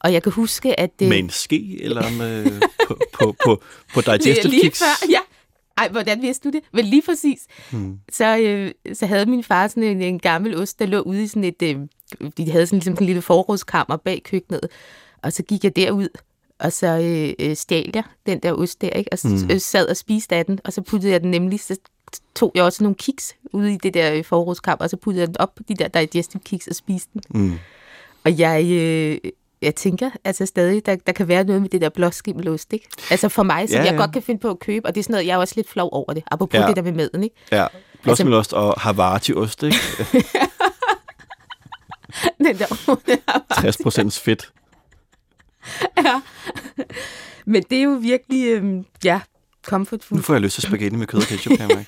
Og jeg kan huske, at... Øh, Med en ske, eller med, på, på, på, på digestive lige kicks? før, ja. Ej, hvordan vidste du det? Men lige præcis. Hmm. Så, øh, så havde min far sådan en, en gammel ost, der lå ude i sådan et... Øh, de havde sådan ligesom sådan en lille forrådskammer bag køkkenet. Og så gik jeg derud, og så øh, øh, stjal jeg den der ost der, ikke? Og så Mm. øh, sad og spiste af den, og så puttede jeg den nemlig... Så tog jeg også nogle kiks ude i det der øh, forrådskammer, og så puttede jeg den op på de der digestive kiks og spiste den. Mm. Og jeg, øh, jeg tænker altså stadig, der, der kan være noget med det der blåskimmelost, ikke? Altså for mig, som Ja, ja, jeg godt kan finde på at købe, og det er sådan noget, jeg er også lidt flov over det, apropos Ja. det der med maden, ikke? Ja, blåskimmelost og Havarti-ost, ikke? Den der, 60 procent fedt. ja. Men det er jo virkelig, øh, ja, comfort Nu food. får jeg lyst til spaghetti med kød og ketchup, kan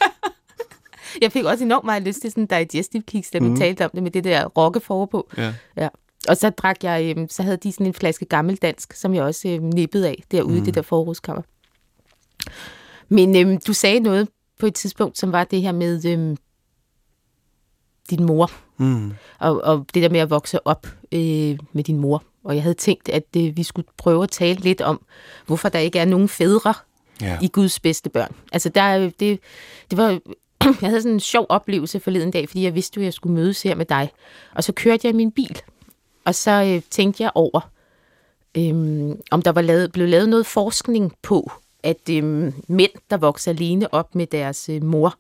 jeg fik også enormt meget lyst til sådan en digestive kiks, da vi mm. talte om det med det der rokke på. Ja. Ja. Og så drak jeg, øh, så havde de sådan en flaske gammeldansk, som jeg også øh, nippede af derude mm. i det der forrådskammer. Men øh, du sagde noget på et tidspunkt, som var det her med øh, din mor, Mm. og, og det der med at vokse op øh, med din mor. Og jeg havde tænkt, at øh, vi skulle prøve at tale lidt om, hvorfor der ikke er nogen fædre Ja. i Guds bedste børn. Altså, der, er jo- det, det var, jeg havde sådan en sjov oplevelse forleden dag, fordi jeg vidste jo, at jeg skulle mødes her med dig. Og så kørte jeg min bil, og så øh, tænkte jeg over, øhm, om der var lavet, blev lavet noget forskning på, at øhm, mænd, der vokser alene op med deres øh, mor,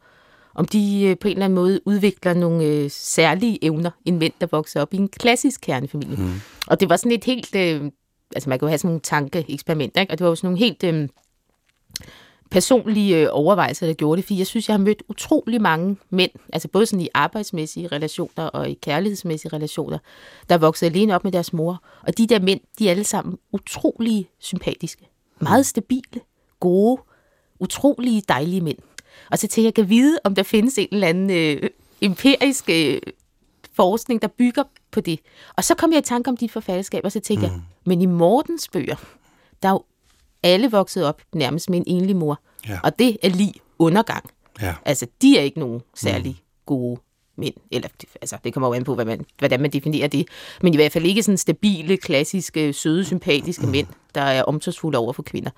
om de øh, på en eller anden måde udvikler nogle øh, særlige evner, end mænd, der vokser op i en klassisk kernefamilie. Mm. Og det var sådan et helt... Øh, altså man kunne have sådan nogle tankeeksperimenter, ikke? og det var jo sådan nogle helt... Øh, personlige øh, overvejelser, der gjorde det, fordi jeg synes, jeg har mødt utrolig mange mænd, altså både sådan i arbejdsmæssige relationer og i kærlighedsmæssige relationer, der er vokset alene op med deres mor. Og de der mænd, de er alle sammen utrolig sympatiske, meget stabile, gode, utrolig dejlige mænd. Og så tænker jeg, jeg kan vide, om der findes en eller anden øh, empirisk øh, forskning, der bygger på det. Og så kom jeg i tanke om dit forfatterskab, og så tænkte mm. jeg, men i Mortens bøger, der er jo alle vokset op nærmest med en enlig mor. Ja. Og det er lige undergang. Ja. Altså, de er ikke nogen særlig mm. gode mænd. Eller, altså, det kommer jo an på, hvad man, hvordan man definerer det. Men i hvert fald ikke sådan stabile, klassiske, søde, sympatiske mm. mænd, der er omsorgsfulde over for kvinder.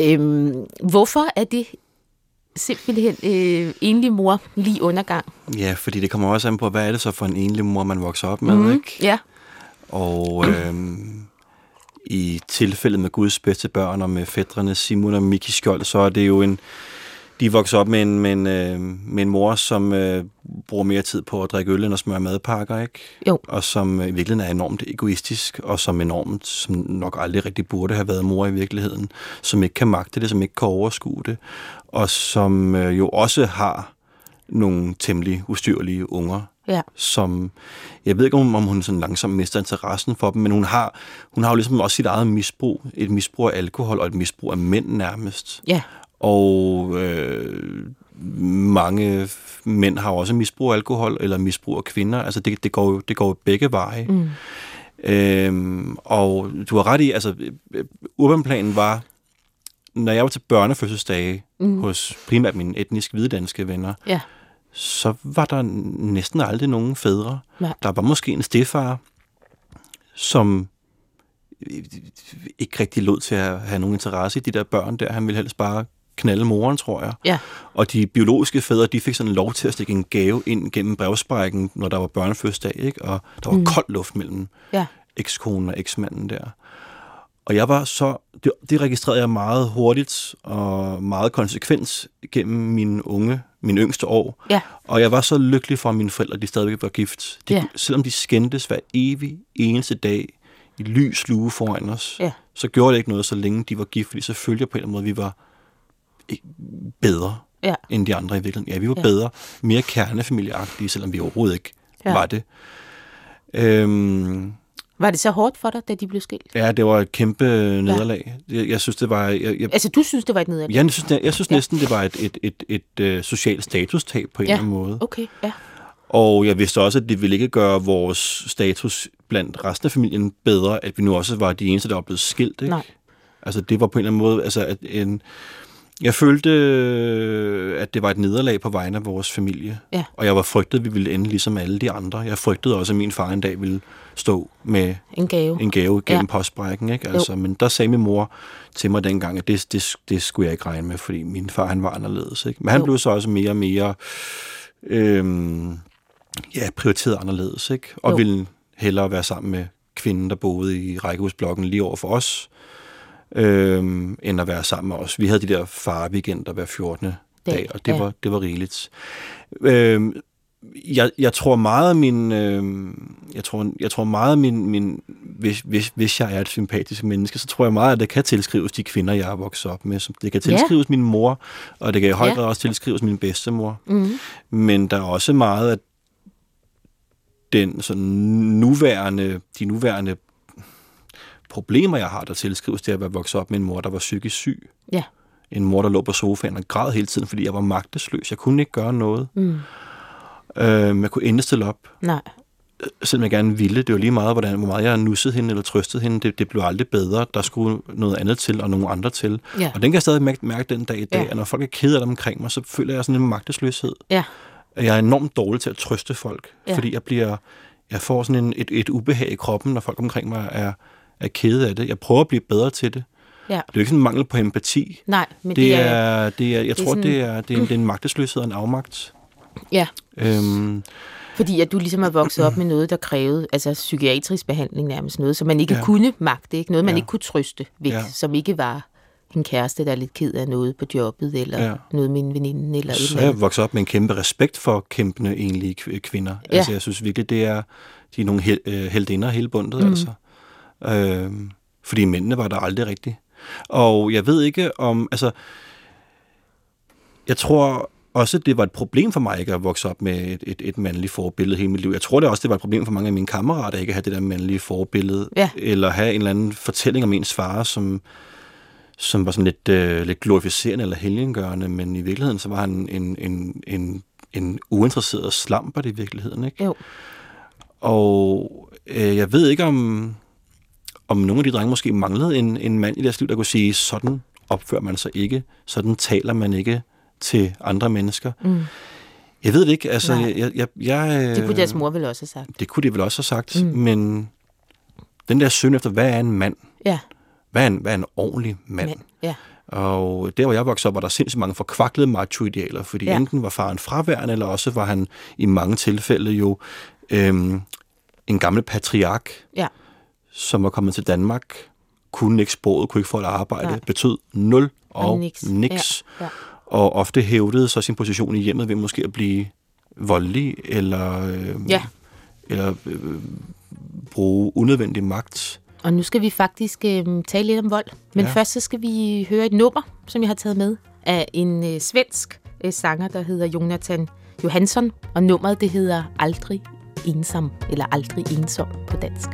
Øhm, hvorfor er det simpelthen øh, enlig mor lige undergang? ja, fordi det kommer også an på, hvad er det så for en enlig mor, man vokser op med, mm. ikke? Ja, Og øhm, i tilfældet med Guds bedste børn og med fædrene Simon og Miki Skjold, så er det jo en... De vokser op med en, med en, øh, med en mor, som øh, bruger mere tid på at drikke øl end at smøre madpakker, ikke? Jo. Og som øh, i virkeligheden er enormt egoistisk, og som enormt, som nok aldrig rigtig burde have været mor i virkeligheden, som ikke kan magte det, som ikke kan overskue det, og som øh, jo også har nogle temmelig ustyrlige unger, ja, som, jeg ved ikke om, om hun sådan langsomt mister interessen for dem, men hun har, hun har jo ligesom også sit eget misbrug, et misbrug af alkohol og et misbrug af mænd nærmest. ja, Og øh, mange mænd har også misbrug af alkohol eller misbrug af kvinder. Altså det, det, går, jo, det går jo begge veje. mm. Øhm, og du har ret i, altså urbanplanen var, når jeg var til børnefødselsdage mm. hos primært mine etnisk hvidedanske venner, ja, så var der næsten aldrig nogen fædre. Nej. Der var måske en stefar, som ikke rigtig lod til at have nogen interesse i de der børn der. Han ville helst bare knalde moren, tror jeg. ja, Og de biologiske fædre, de fik sådan lov til at stikke en gave ind gennem brevsprækken, når der var børnefødselsdag, ikke? Og der var mm. kold luft mellem ja, ekskonen og eksmanden der. Og jeg var så, det, det registrerede jeg meget hurtigt og meget konsekvent gennem mine unge, mine yngste år. ja, Og jeg var så lykkelig for, at mine forældre de stadigvæk var gift. De, Ja. Selvom de skændtes hver evig eneste dag i lys lue foran os, Ja. så gjorde det ikke noget, så længe de var gift, fordi jeg på en eller anden måde, vi var ikke bedre ja, end de andre i virkeligheden. Ja, vi var Ja. bedre, mere kernefamilieagtige, selvom vi overhovedet ikke ja. var det. Øhm, Var det så hårdt for dig, da de blev skilt? Ja, det var et kæmpe nederlag. Ja. Jeg, jeg synes, det var... Jeg, jeg, altså, du synes, det var et nederlag? Jeg synes, jeg, jeg synes ja. næsten, det var et, et, et, et, et uh, socialt statustab på en ja. eller anden måde. okay, ja. Og jeg vidste også, at det ville ikke gøre vores status blandt resten af familien bedre, at vi nu også var de eneste, der var blevet skilt. Ikke? Nej. Altså, det var på en eller anden måde... Altså, at en, jeg følte, øh, at det var et nederlag på vegne af vores familie. Ja. Og jeg var frygtet, at vi ville ende ligesom alle de andre. Jeg frygtede også, at min far en dag ville stå med En gave. en gave gennem Ja. postbrækken. Ikke? Altså, men der sagde min mor til mig dengang, at det, det, det skulle jeg ikke regne med, fordi min far han var anderledes. Ikke? Men han Jo. blev så også mere og mere øhm, ja, prioriteret anderledes. Ikke? Og Jo. ville hellere være sammen med kvinden, der boede i rækkehusblokken lige over for os, øhm, end at være sammen med os. Vi havde de der farweekender hver 14. Dag, dag, og det, ja. var, det var rigeligt. Øhm, jeg, jeg tror meget min, øh, jeg tror, jeg tror meget min, min hvis, hvis, hvis jeg er et sympatisk menneske, så tror jeg meget, at det kan tilskrives de kvinder, jeg er vokset op med. Det kan Ja. tilskrives min mor, og det kan i høj Ja. grad også tilskrives min bedstemor. Mm. Men der er også meget af den sådan nuværende, de nuværende problemer, jeg har, der tilskrives til at være vokset op med en mor, der var psykisk syg. Ja. En mor, der lå på sofaen og græd hele tiden, fordi jeg var magtesløs. Jeg kunne ikke gøre noget. Mm. Øh, jeg kunne endelig stille op, Nej. selvom jeg gerne ville. Det var lige meget, hvordan, hvor meget jeg nussede hende eller trøstede hende. Det, det blev aldrig bedre. Der skulle noget andet til, og nogle andre til. Ja. Og den kan jeg stadig mærke, mærke den dag i dag, Ja. at når folk er kede af dem omkring mig, så føler jeg sådan en magtesløshed. Ja. Jeg er enormt dårlig til at trøste folk, Ja. fordi jeg bliver, jeg får sådan en, et, et ubehag i kroppen, når folk omkring mig er, er kede af det. Jeg prøver at blive bedre til det. Ja. Det er jo ikke sådan en mangel på empati. Nej, men Det, det er, det er, jeg det er tror, sådan- det er, det er, en, det er en magtesløshed og en afmagt. Ja, Øhm, fordi at du ligesom er vokset op med noget, der krævede altså psykiatrisk behandling nærmest. Noget, som man ikke ja. Kunne magte. Ikke? Noget, man Ja. ikke kunne trøste væk. Ja. Som ikke var en kæreste, der er lidt ked af noget på jobbet, eller ja. Noget med en veninde, eller så jeg vokset op med en kæmpe respekt for kæmpende kv- kvinder. Ja. Altså, jeg synes virkelig, det er, de er nogle hel, øh, heldinder hele bundet, mm. altså. Øhm, fordi mændene var der aldrig rigtigt. Og jeg ved ikke om, altså, jeg tror også, det var et problem for mig ikke at vokse op med et, et, et mandligt forbillede hele mit liv. Jeg tror det også, det var et problem for mange af mine kammerater ikke at have det der mandlige forbillede. Ja. Eller have en eller anden fortælling om ens far, som, som var sådan lidt, øh, lidt glorificerende eller helgengørende, men i virkeligheden så var han en, en, en, en uinteresseret slamper i virkeligheden. Ikke? Jo. Og øh, jeg ved ikke, om, om nogle af de drenge måske manglede en, en mand i deres liv, der kunne sige, sådan opfører man sig ikke, sådan taler man ikke til andre mennesker. Mm. Jeg ved det ikke, altså, Nej. jeg, jeg, jeg, Det kunne deres mor vel også have sagt. det kunne de vel også have sagt, Mm. men den der søn efter, hvad er en mand? Ja, Hvad er en, hvad er en ordentlig mand? mand. Ja. Og der, hvor jeg voksede op, var der sindssygt mange forkvaklede macho-idealer, fordi Ja. enten var faren fraværende, eller også var han i mange tilfælde jo øhm, en gammel patriark, Ja. som var kommet til Danmark, kunne ikke sproget, kunne ikke få et arbejde. Nej. betød nul og, Og niks. niks. Ja, ja. Og ofte hævdede så sin position i hjemmet ved måske at blive voldelig, eller, øh, Ja. eller øh, bruge unødvendig magt. Og nu skal vi faktisk øh, tale lidt om vold. Men ja. Først så skal vi høre et nummer, som jeg har taget med, af en øh, svensk øh, sanger, der hedder Jonathan Johansson. Og nummeret, det hedder Aldrig Ensom, eller Aldrig Ensom på dansk.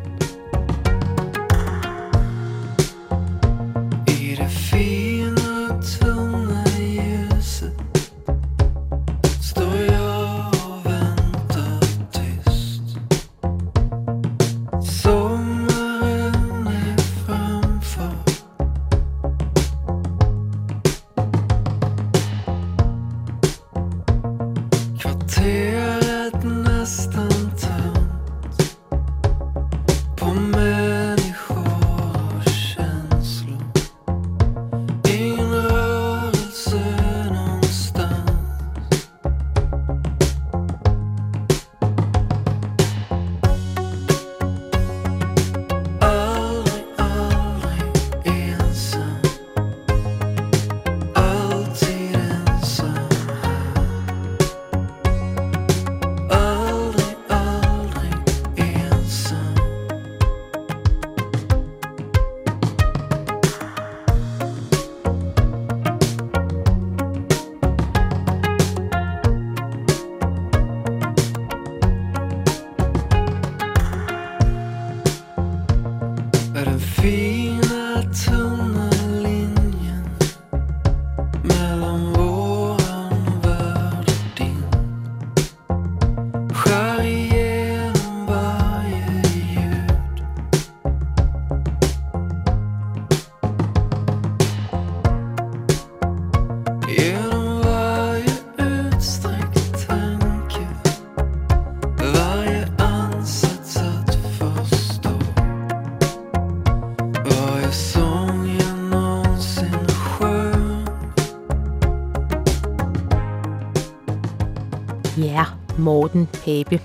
Morten Pape.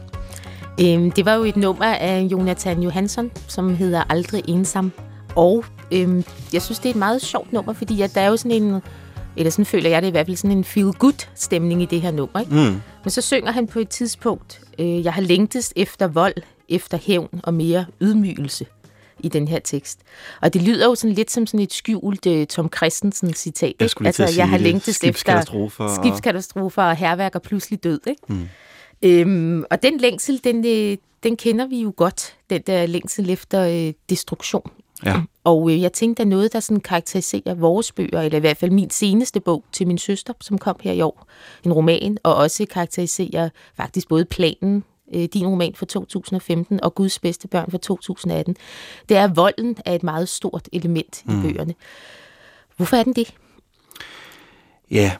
Øhm, det var jo et nummer af Jonathan Johansson, som hedder Aldrig Ensom. Og øhm, jeg synes, det er et meget sjovt nummer, fordi at der er jo sådan en, eller sådan føler jeg det i hvert fald, sådan en feel-good-stemning i det her nummer. Ikke? Mm. Men så synger han på et tidspunkt, øh, jeg har længtes efter vold, efter hævn og mere ydmygelse i den her tekst. Og det lyder jo sådan lidt som sådan et skjult uh, Tom Christensen citat. Jeg skulle sige jeg har længtes efter Skibskatastrofer og- skibskatastrofer og herværk og pludselig død. Ikke? Mm. Øhm, og den længsel, den, øh, den kender vi jo godt, den der længsel efter øh, destruktion. Ja. Og øh, jeg tænkte, at noget, der sådan karakteriserer vores bøger, eller i hvert fald min seneste bog til min søster, som kom her i år, en roman, og også karakteriserer faktisk både planen, øh, din roman fra 2015, og Guds bedste børn fra 2018, det er, at volden er et meget stort element mm. i bøgerne. Hvorfor er den det? Ja,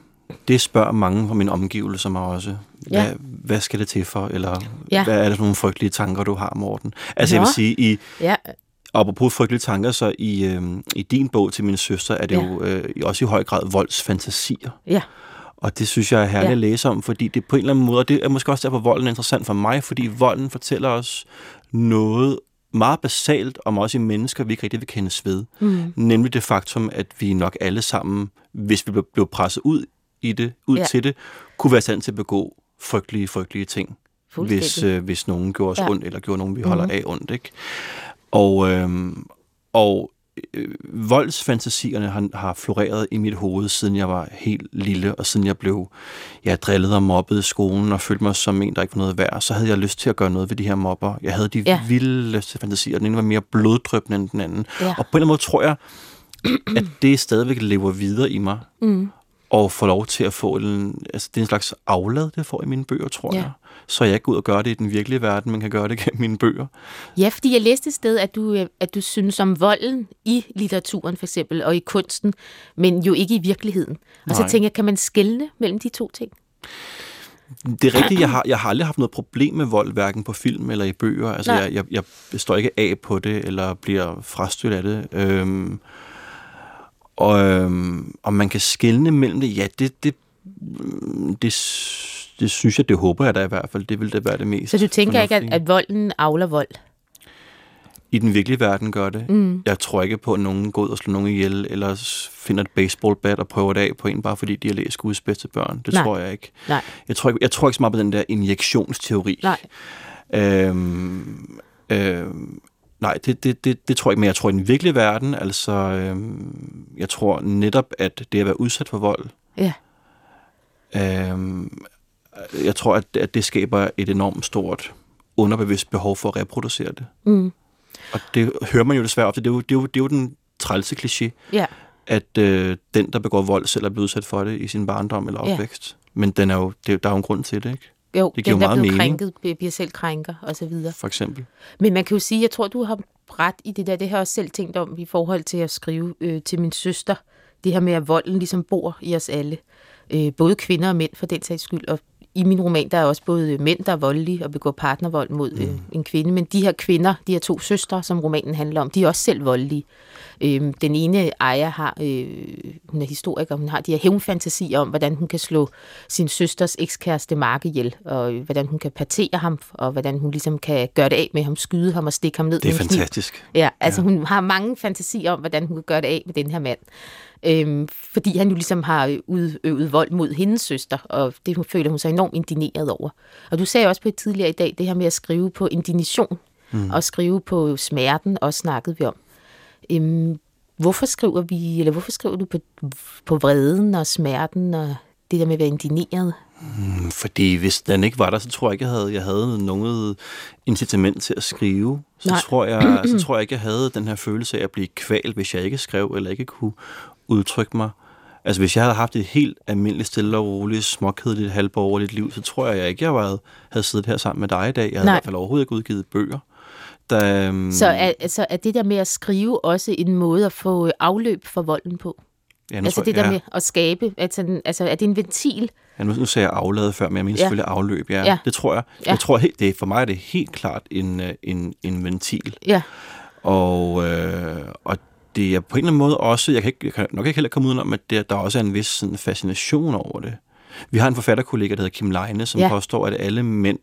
det spørger mange fra mine omgivelser mig også. Hvad, Ja. hvad skal det til for? Eller Ja. hvad er det for nogle frygtelige tanker, du har, Morten? Altså jeg Nå. vil sige, i, Ja, apropos frygtelige tanker, så i, øh, i din bog til min søster, er det Ja. jo øh, også i høj grad voldsfantasier. ja, Og det synes jeg er herligt Ja. at læse om, fordi det på en eller anden måde, og det er måske også derfor, volden er interessant for mig, fordi volden fortæller os noget meget basalt om os i mennesker, vi ikke rigtig vil kendes ved. Mm. Nemlig det faktum, at vi nok alle sammen, hvis vi blev presset ud i det, ud Ja. til det, kunne være i stand til at begå frygtelige, frygtelige ting. Hvis, øh, hvis nogen gjorde os Ja. ondt, eller gjorde nogen, vi holder mm. af ondt. Ikke? Og, øhm, og øh, voldsfantasierne har, har floreret i mit hoved, siden jeg var helt lille, og siden jeg blev ja, drillet og mobbet i skolen, og følte mig som en, der ikke var noget værd. Så havde jeg lyst til at gøre noget ved de her mobber. Jeg havde de ja. vildeste fantasier. Den ene var mere bloddrøbende end den anden. Ja. Og på en eller anden måde tror jeg, at det stadigvæk lever videre i mig. Mm. Og får lov til at få en, altså det er en slags aflad, det får i mine bøger, tror Ja. jeg. Så jeg ikke går ud og gør det i den virkelige verden, men kan gøre det gennem mine bøger. Ja, fordi jeg læste et sted, at du, øh, at du synes om volden i litteraturen for eksempel, og i kunsten, men jo ikke i virkeligheden. Og så Nej. tænker jeg, kan man skelne mellem de to ting? Det er rigtigt, jeg har, jeg har aldrig haft noget problem med vold, hverken på film eller i bøger. Altså, Nej. jeg, jeg, jeg står ikke af på det, eller bliver frastødt af det. Øhm, og, øhm, og man kan skelne mellem det, ja, det, det, mm, det, det synes jeg, det håber jeg da i hvert fald. Det vil det være det mest Så du tænker ikke, at, at volden avler vold? I den virkelige verden gør det. Mm. Jeg tror ikke på, at nogen går ud og slår nogen ihjel, eller finder et baseballbat og prøver det af på en, bare fordi de har læst Guds bedste børn. Det Nej. tror jeg ikke. Nej. Jeg tror ikke, jeg tror ikke så meget på den der injektionsteori. Nej. Øhm, øhm, nej, det, det, det, det tror jeg ikke, men jeg tror i den virkelige verden, altså, øhm, jeg tror netop, at det at være udsat for vold, Ja. øhm, jeg tror, at, at det skaber et enormt stort underbevidst behov for at reproducere det. Mm. Og det hører man jo desværre ofte. Det er jo, det er jo, det er jo den trælse kliché, Ja. at øh, den, der begår vold, selv er blevet udsat for det i sin barndom eller Ja. opvækst. Men den er jo, det, der er jo en grund til det, ikke? Jo, Det giver den, der meget mening. krænket, bliver selv krænker, og så videre. For eksempel. Men man kan jo sige, jeg tror, du har ret i det der. Det har jeg også selv tænkt om i forhold til at skrive øh, til min søster. Det her med, at volden ligesom bor i os alle. Øh, både kvinder og mænd for den sags skyld. Og i min roman, der er også både mænd, der er voldelige og begår partnervold mod øh, en kvinde. Men de her kvinder, de her to søstre, som romanen handler om, de er også selv voldelige. Øh, den ene ejer har, øh, hun er historiker, hun har de her hævnfantasier om, hvordan hun kan slå sin søsters ekskæreste Mark ihjel, og øh, hvordan hun kan partere ham, og hvordan hun ligesom kan gøre det af med ham, skyde ham og stikke ham ned Det er kniv. fantastisk. Ja, altså ja. hun har mange fantasier om, hvordan hun kan gøre det af med den her mand. Øhm, fordi han jo ligesom har udøvet vold mod hendes søster, og det føler hun sig enormt indineret over. Og du sagde også på et tidligere i dag, det her med at skrive på indignation, mm. og skrive på smerten, også snakkede vi om. Øhm, hvorfor skriver vi, eller hvorfor skriver du på, på vreden og smerten, og det der med at være indineret? Fordi hvis den ikke var der, så tror jeg ikke, jeg havde, jeg havde noget incitament til at skrive. Så Nej. tror, jeg, så tror jeg ikke, jeg havde den her følelse af at blive kvalt, hvis jeg ikke skrev, eller ikke kunne udtrykke mig. Altså hvis jeg havde haft et helt almindeligt, stille og roligt, småkedeligt, halvborgerligt liv, så tror jeg, jeg ikke, jeg var, havde siddet her sammen med dig i dag. Jeg havde Nej. i hvert fald overhovedet ikke udgivet bøger. Da, øhm, Så er, altså, er det der med at skrive også en måde at få afløb for volden på? ja, Altså tror det der ja. med at skabe, altså, altså er det en ventil? Ja, nu, nu sagde jeg afladet før, men jeg mener Ja. selvfølgelig afløb. Ja, Ja. Det tror jeg. Ja. Jeg tror det for mig er det helt klart en, øh, en, en ventil. Ja, Og, øh, og det er på en eller anden måde også, jeg kan, ikke, jeg kan nok ikke heller komme ud om, at det, der også er en vis sådan, fascination over det. Vi har en forfatterkollega, der hedder Kim Leine, som Ja. påstår, at alle mænd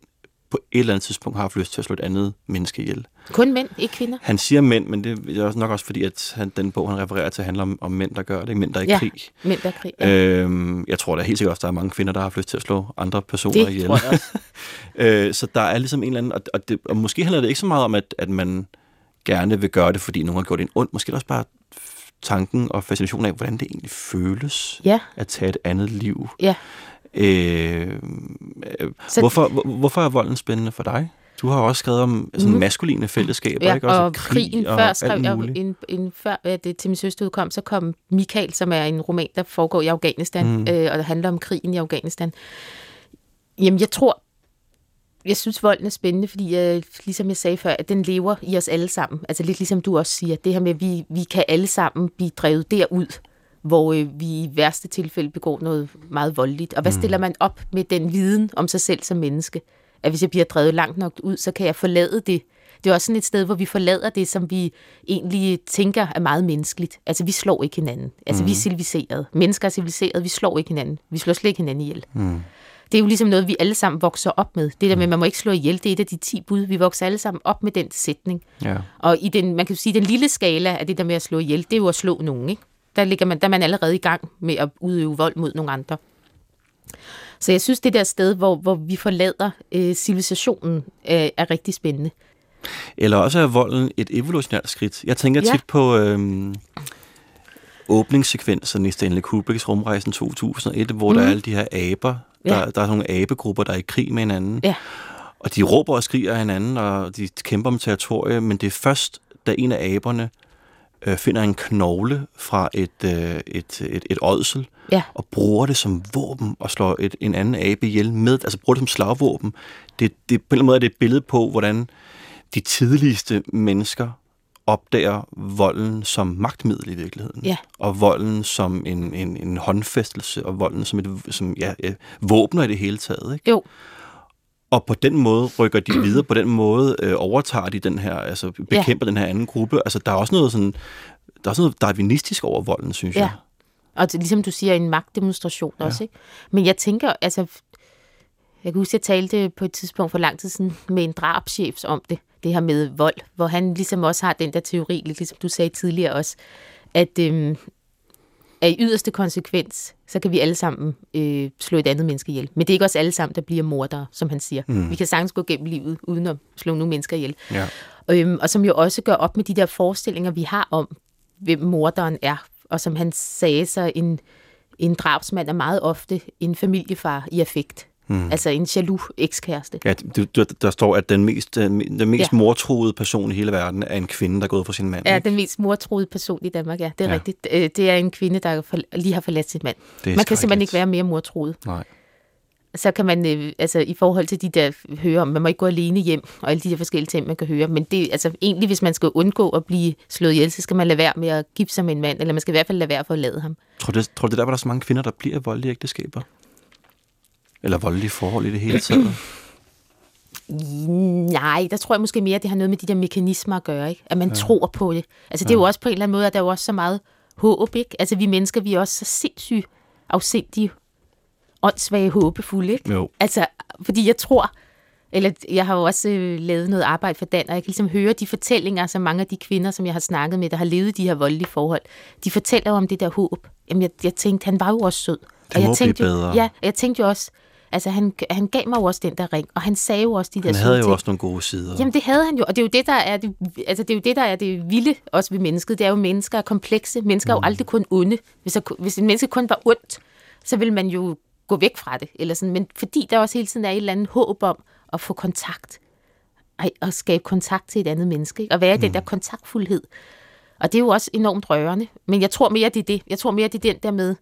på et eller andet tidspunkt har haft lyst til at slå et andet menneske ihjel. Kun mænd, ikke kvinder. Han siger mænd, men det er også nok også fordi, at han, den bog, han refererer til, handler om, om mænd, der gør det, mænd, der er i Ja. krig. Mænd, der er krig. Ja. Øhm, jeg tror da helt sikkert også, der er mange kvinder, der har haft lyst til at slå andre personer det ihjel. tror jeg også. Øh, så der er ligesom en eller anden, og, og, det, og måske handler det ikke så meget om, at, at man gerne vil gøre det, fordi nogen har gjort en ondt. Måske også bare tanken og fascinationen af, hvordan det egentlig føles Ja, at tage et andet liv. ja. Øh, øh, Så- hvorfor, hvor, hvorfor er volden spændende for dig? Du har også skrevet om sådan Mhm. maskuline fællesskaber, Ja, ikke? Også og krig krigen og før alt skrev jeg en, en, før det til min søster udkom, så kom Michael, som er en roman, der foregår i Afghanistan, Mm. mm. øh, og det handler om krigen i Afghanistan. Jamen, jeg tror, jeg synes, volden er spændende, fordi øh, ligesom jeg sagde før, at den lever i os alle sammen. Altså lidt ligesom du også siger, det her med, at vi, vi kan alle sammen blive drevet derud, hvor øh, vi i værste tilfælde begår noget meget voldeligt. Og hvad Mm. stiller man op med den viden om sig selv som menneske? At hvis jeg bliver drevet langt nok ud, så kan jeg forlade det. Det er også sådan et sted, hvor vi forlader det, som vi egentlig tænker er meget menneskeligt. Altså, vi slår ikke hinanden. Altså, mm. vi er civiliseret. Mennesker er civiliseret, vi slår ikke hinanden. Vi slår slet ikke hinanden ihjel. Mm. Det er jo ligesom noget, vi alle sammen vokser op med. Det der med, at man må ikke slå ihjel, det er et af de ti bud. Vi vokser alle sammen op med den sætning. Ja. Og i den, man kan sige, den lille skala af det der med at slå ihjel, det er jo at slå nogen, ikke? Der, ligger man, der er man allerede i gang med at udøve vold mod nogle andre. Så jeg synes, det der sted, hvor, hvor vi forlader øh, civilisationen, øh, er rigtig spændende. Eller også er volden et evolutionært skridt. Jeg tænker Ja. tit på øhm, åbningssekvensen i Stanley Kubricks Rumrejsen 2001, hvor mm. der er alle de her aber. Der. Ja. der er sådan nogle abegrupper, der er i krig med hinanden. Ja. Og de råber og skriger af hinanden, og de kæmper om territorie, men det er først, da en af aberne øh, finder en knogle fra et, øh, et, et, et ådsel, Ja. og bruger det som våben og slår et, en anden abe ihjel med, altså bruger det som slagvåben. Det, det, på en eller anden måde er det et billede på, hvordan de tidligste mennesker opdager volden som magtmiddel i virkeligheden. Ja. Og volden som en, en, en håndfæstelse, og volden som et som, ja, våbner i det hele taget. Ikke? Jo, Og på den måde rykker de videre, på den måde øh, overtager de den her, altså bekæmper ja. den her anden gruppe. Altså der er også noget sådan, der er også noget darwinistisk over volden, synes Ja. jeg. Og det, ligesom du siger, en magtdemonstration ja. også. Ikke? Men jeg tænker, altså, jeg kan huske, jeg talte på et tidspunkt for lang tid siden med en drabschef om det, det her med vold, hvor han ligesom også har den der teori, lidt ligesom du sagde tidligere også, at, øhm, at i yderste konsekvens, så kan vi alle sammen øh, slå et andet menneske ihjel. Men det er ikke også alle sammen, der bliver mordere, som han siger. Mm. Vi kan sagtens gå gennem livet, uden at slå nogle mennesker ihjel. Ja. Øhm, og som jo også gør op med de der forestillinger, vi har om, hvem morderen er. Og som han sagde, så en, en drabsmand er meget ofte en familiefar i affekt. Mm. Altså en jaloux ekskæreste. Ja, du, du, der står, at den mest, den den mest ja. Ja. mortroede person i hele verden er en kvinde, der er gået for sin mand. Er ikke? den mest mortroede person i Danmark, ja. Det er Ja. ja. rigtigt. Øh, Det er en kvinde, der lige har forladt sin mand. Man kan simpelthen ikke være mere mortroet. Nej. Så kan man, øh, altså i forhold til de der høre om, man må ikke gå alene hjem, og alle de der forskellige ting, man kan høre. Men det, altså egentlig, hvis man skal undgå at blive slået ihjel, så skal man lade være med at gifte sig med en mand, eller man skal i hvert fald lade være for at lade ham. Tror du, det- tror du, det er der, hvor der er så mange kvinder, der bliver voldelige ægteskaber? Eller voldelige forhold i det hele taget? Nej, der tror jeg måske mere, at det har noget med de der mekanismer at gøre, ikke? At man ja. tror på det. Altså det er jo også på en eller anden måde, at der er jo også så meget håb, ikke? Altså vi mennesker, vi er også så sindssygt afsindige, åndssvage, håbefulde, ikke? Jo. Altså, fordi jeg tror, eller jeg har jo også øh, lavet noget arbejde for Dan, og jeg kan ligesom høre de fortællinger, som mange af de kvinder, som jeg har snakket med, der har levet de her voldelige forhold, de fortæller jo om det der håb. Jamen, jeg, jeg tænkte, han var jo også sød. Det må jeg tænkte blive jo, bedre. Ja, og jeg tænkte jo også, altså han, han gav mig jo også den der ring, og han sagde jo også de der Han havde jo ting. også nogle gode sider. Jamen det havde han jo, og det er jo det, der er det, altså det, er jo det, der er det vilde også ved mennesket. Det er jo, mennesker er komplekse. Mennesker er jo aldrig kun onde. Hvis, der, hvis en menneske kun var ondt, så vil man jo gå væk fra det. Eller sådan. Men fordi der også hele tiden er et eller andet håb om at få kontakt. Ej, at skabe kontakt til et andet menneske. Ikke? Og være i den der kontaktfuldhed. Og det er jo også enormt rørende. Men jeg tror mere, det er det. Jeg tror mere, det er den der med,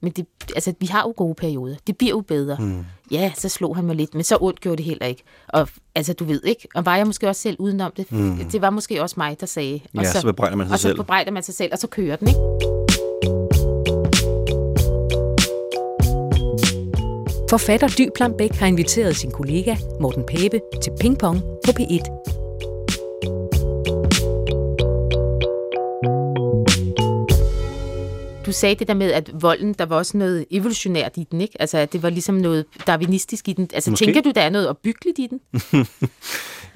men det, altså, vi har jo gode perioder. Det bliver jo bedre. Mm. Ja, så slog han mig lidt, men så ondt gjorde det heller ikke. Og altså, du ved ikke, og var jeg måske også selv udenom det. Mm. Det var måske også mig, der sagde. Og Ja, så bebrejder man sig og så selv. bebrejder man sig selv, og så kører den, ikke? Forfatter Dy Plambæk har inviteret sin kollega Morten Pape til Ping Pong på P1. Du sagde det der med, at volden, der var også noget evolutionært i den, ikke? Altså, at det var ligesom noget darwinistisk i den. Altså, Måske. tænker du, der er noget opbyggeligt i den?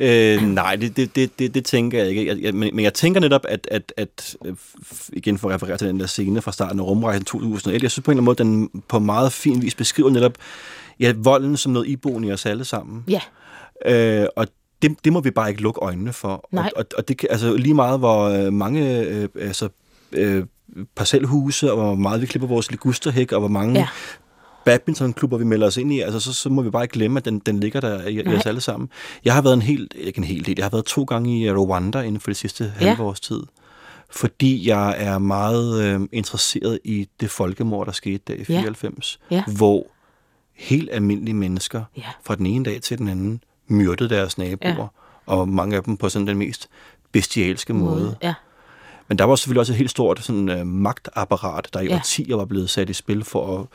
Øh, nej, det, det, det, det, det tænker jeg ikke. Jeg, jeg, men, men jeg tænker netop, at, at, at øh, igen for at referere til den der scene fra starten af rumrejsen 2001, jeg synes på en eller anden måde, den på meget fin vis beskriver netop ja, volden som noget iboende i os alle sammen. Ja. Øh, og det, det må vi bare ikke lukke øjnene for. Nej. Og, og, og det, altså, lige meget, hvor øh, mange øh, altså, øh, parcelhuse, og hvor meget vi klipper vores ligusterhæk, og hvor mange Ja. ja. badmintonklubber, vi melder os ind i, altså, så, så må vi bare ikke glemme, at den, den ligger der i, i os alle sammen. Jeg har været en helt, ikke en hel del, jeg har været to gange i Rwanda inden for det sidste Ja. halve års tid. Fordi jeg er meget øh, interesseret i det folkemord, der skete der i Ja. 94, Ja. hvor helt almindelige mennesker Ja. fra den ene dag til den anden myrdede deres naboer, Ja. og mange af dem på sådan den mest bestialske måde. Ja. Men der var selvfølgelig også et helt stort sådan, øh, magtapparat, der i Ja. årtier var blevet sat i spil for at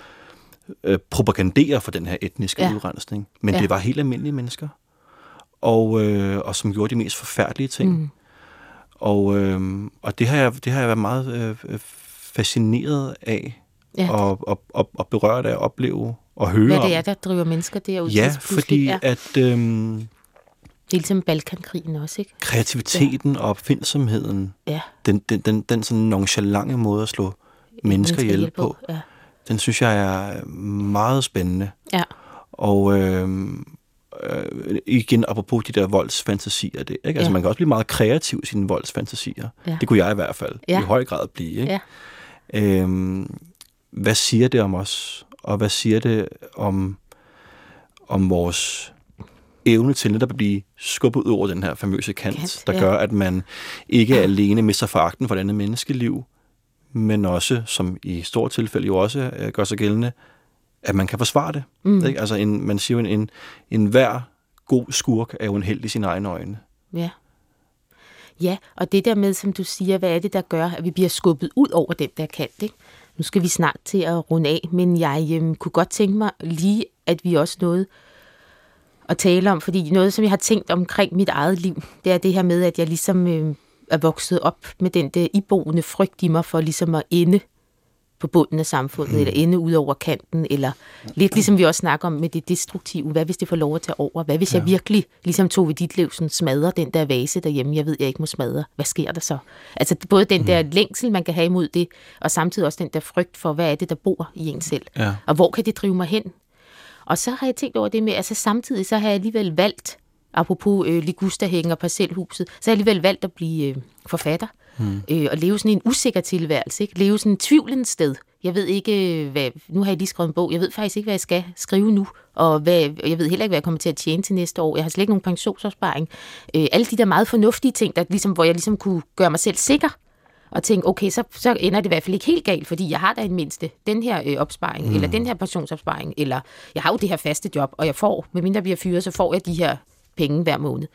øh, propagandere for den her etniske Ja. udrensning. Men Ja. det var helt almindelige mennesker, og, øh, og som gjorde de mest forfærdelige ting. Mm. Og, øh, og det, har jeg, det har jeg været meget øh, øh, fascineret af, Ja. og, og, og, og berørt af at opleve og høre Hvad det er, der driver mennesker derud. Ja, fordi Ja. at øhm, Det er ligesom Balkankrigen også, ikke? kreativiteten og opfindsomheden, Ja. den, den, den, den sådan nonchalante måde at slå mennesker ihjel på, Ja. den synes jeg er meget spændende. Ja. Og øhm, øh, igen, apropos de der voldsfantasier, det, ikke? Altså, Ja. man kan også blive meget kreativ i sine voldsfantasier. Ja. Det kunne jeg i hvert fald Ja. i høj grad blive. Ikke? Ja. Øhm, hvad siger det om os? Og hvad siger det om, om vores evne til netop at blive skubbet ud over den her famøse kant, Kant, der ja. gør, at man ikke alene mister foragten for det andet menneskeliv, men også, som i stort tilfælde jo også øh, gør sig gældende, at man kan forsvare det. Mm. Ikke? Altså en, man siger jo, en, en, en hver god skurk er jo en held i sine egne øjne. Ja. Ja, og det der med, som du siger, hvad er det, der gør, at vi bliver skubbet ud over den der kant, ikke? Nu skal vi snart til at runde af, men jeg øhm, kunne godt tænke mig lige, at vi også nåede at tale om, fordi noget, som jeg har tænkt omkring mit eget liv, det er det her med, at jeg ligesom øh, er vokset op med den der iboende frygt i mig for ligesom at ende på bunden af samfundet, mm. eller ende ud over kanten, eller lidt ligesom vi også snakker om med det destruktive. Hvad hvis det får lov at tage over? Hvad hvis ja. jeg virkelig ligesom tog ved dit liv, sådan smadrer den der vase derhjemme, jeg ved, jeg ikke må smadre. Hvad sker der så? Altså både den der længsel, man kan have imod det, og samtidig også den der frygt for, hvad er det, der bor i en selv? Ja. Og hvor kan det drive mig hen? Og så har jeg tænkt over det med, altså samtidig så har jeg alligevel valgt, apropos øh, Ligusterhængen og parcelhuset, så har jeg alligevel valgt at blive øh, forfatter. Mm. Øh, og leve sådan en usikker tilværelse, ikke? Leve sådan en tvivlens sted. Jeg ved ikke, øh, hvad, nu har jeg lige skrevet en bog, jeg ved faktisk ikke, hvad jeg skal skrive nu, og hvad, jeg ved heller ikke, hvad jeg kommer til at tjene til næste år. Jeg har slet ikke nogen pensionsopsparing. Øh, alle de der meget fornuftige ting, der, ligesom, hvor jeg ligesom kunne gøre mig selv sikker, og tænke, okay, så, så ender det i hvert fald ikke helt galt, fordi jeg har da en mindste den her øh, opsparing, mm. eller den her pensionsopsparing, eller jeg har jo det her faste job, og jeg får, medmindre jeg bliver fyret, så får jeg de her penge hver måned.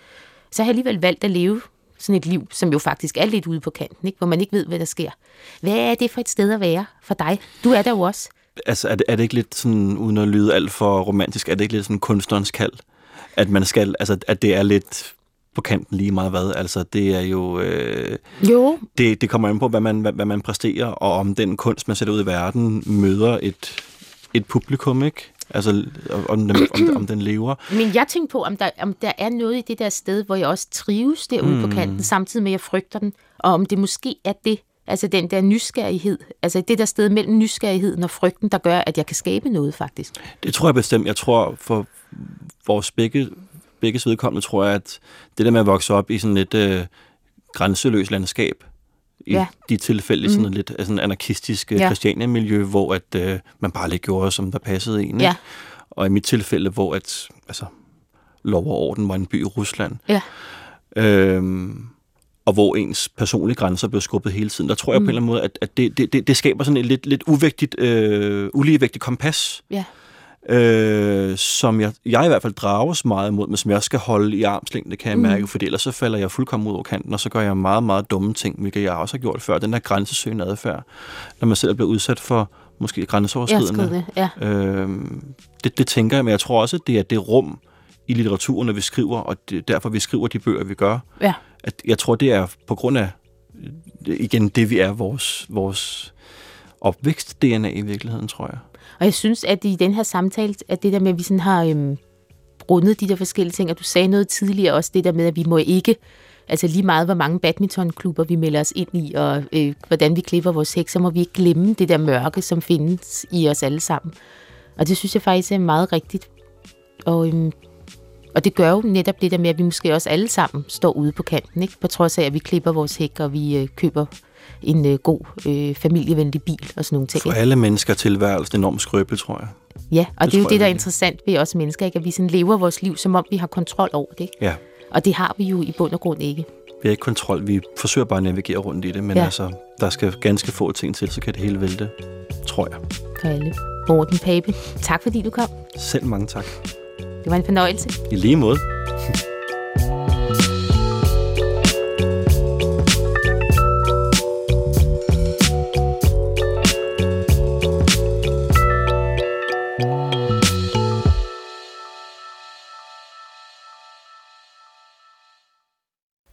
Så har jeg alligevel valgt at leve sådan et liv, som jo faktisk er lidt ude på kanten, ikke? hvor man ikke ved, hvad der sker. Hvad er det for et sted at være for dig? Du er der jo også. Altså, er det, er det ikke lidt sådan, uden at lyde alt for romantisk, er det ikke lidt sådan kunstnerens kald? At man skal, altså, at det er lidt på kanten lige meget hvad. Altså, det er jo... Øh, Jo. det, det kommer an på, hvad man, hvad, hvad man præsterer, og om den kunst, man sætter ud i verden, møder et, et publikum, ikke? Altså, om den, om, om den lever. Men jeg tænker på, om der, om der er noget i det der sted, hvor jeg også trives derude mm. på kanten, samtidig med, at jeg frygter den, og om det måske er det, altså den der nysgerrighed, altså det der sted mellem nysgerrigheden og frygten, der gør, at jeg kan skabe noget faktisk. Det tror jeg bestemt. Jeg tror, for vores begge, begges vedkommende, tror jeg, at det der med at vokse op i sådan et øh, grænseløst landskab, i Ja. de tilfælde, mm. sådan lidt sådan anarkistisk Ja. ja. Christiania-miljø, hvor at, øh, man bare lidt gjorde, som der passede en. ikke? Ja. Og i mit tilfælde, hvor at, altså, lov og orden var en by i Rusland. Ja. Øhm, og hvor ens personlige grænser blev skubbet hele tiden. Der tror jeg mm. på en eller anden måde, at, at det, det, det, det skaber sådan et lidt, lidt uvægtigt, øh, uligevægtigt kompas, Ja. Øh, som jeg, jeg i hvert fald drages meget imod, men som jeg også skal holde i armslængde, kan jeg Mm. mærke, fordi ellers så falder jeg fuldkommen ud over kanten, og så gør jeg meget, meget dumme ting, hvilket jeg også har gjort før. Den der grænsesøgende adfærd, når man selv er blevet udsat for måske grænseoverskridende. ja. Øh, det, det tænker jeg, men jeg tror også, at det er det rum i litteraturen, når vi skriver, og det er derfor, vi skriver de bøger, vi gør. Ja. At jeg tror, det er på grund af, igen, det vi er, vores, vores opvækst-DNA i virkeligheden, tror jeg. Og jeg synes, at i den her samtale, at det der med, at vi sådan har øhm, rundet de der forskellige ting, og du sagde noget tidligere også, det der med, at vi må ikke, altså lige meget, hvor mange badmintonklubber vi melder os ind i, og øh, hvordan vi klipper vores hæk, så må vi ikke glemme det der mørke, som findes i os alle sammen. Og det synes jeg faktisk er meget rigtigt. Og, øhm, og det gør jo netop det der med, at vi måske også alle sammen står ude på kanten, ikke? på trods af, at vi klipper vores hæk, og vi øh, køber en øh, god øh, familievenlig bil og sådan nogle ting. For alle mennesker er tilværelsen enormt skrøbelig, tror jeg. Ja, og det, det er jo det, der er interessant ved os mennesker, ikke? at vi sådan lever vores liv, som om vi har kontrol over det. Ikke? Ja. Og det har vi jo i bund og grund ikke. Vi har ikke kontrol. Vi forsøger bare at navigere rundt i det, men ja. altså, der skal ganske få ting til, så kan det hele vælte, tror jeg. For alle. Morten Pape, tak fordi du kom. Selv mange tak. Det var en fornøjelse. I lige måde.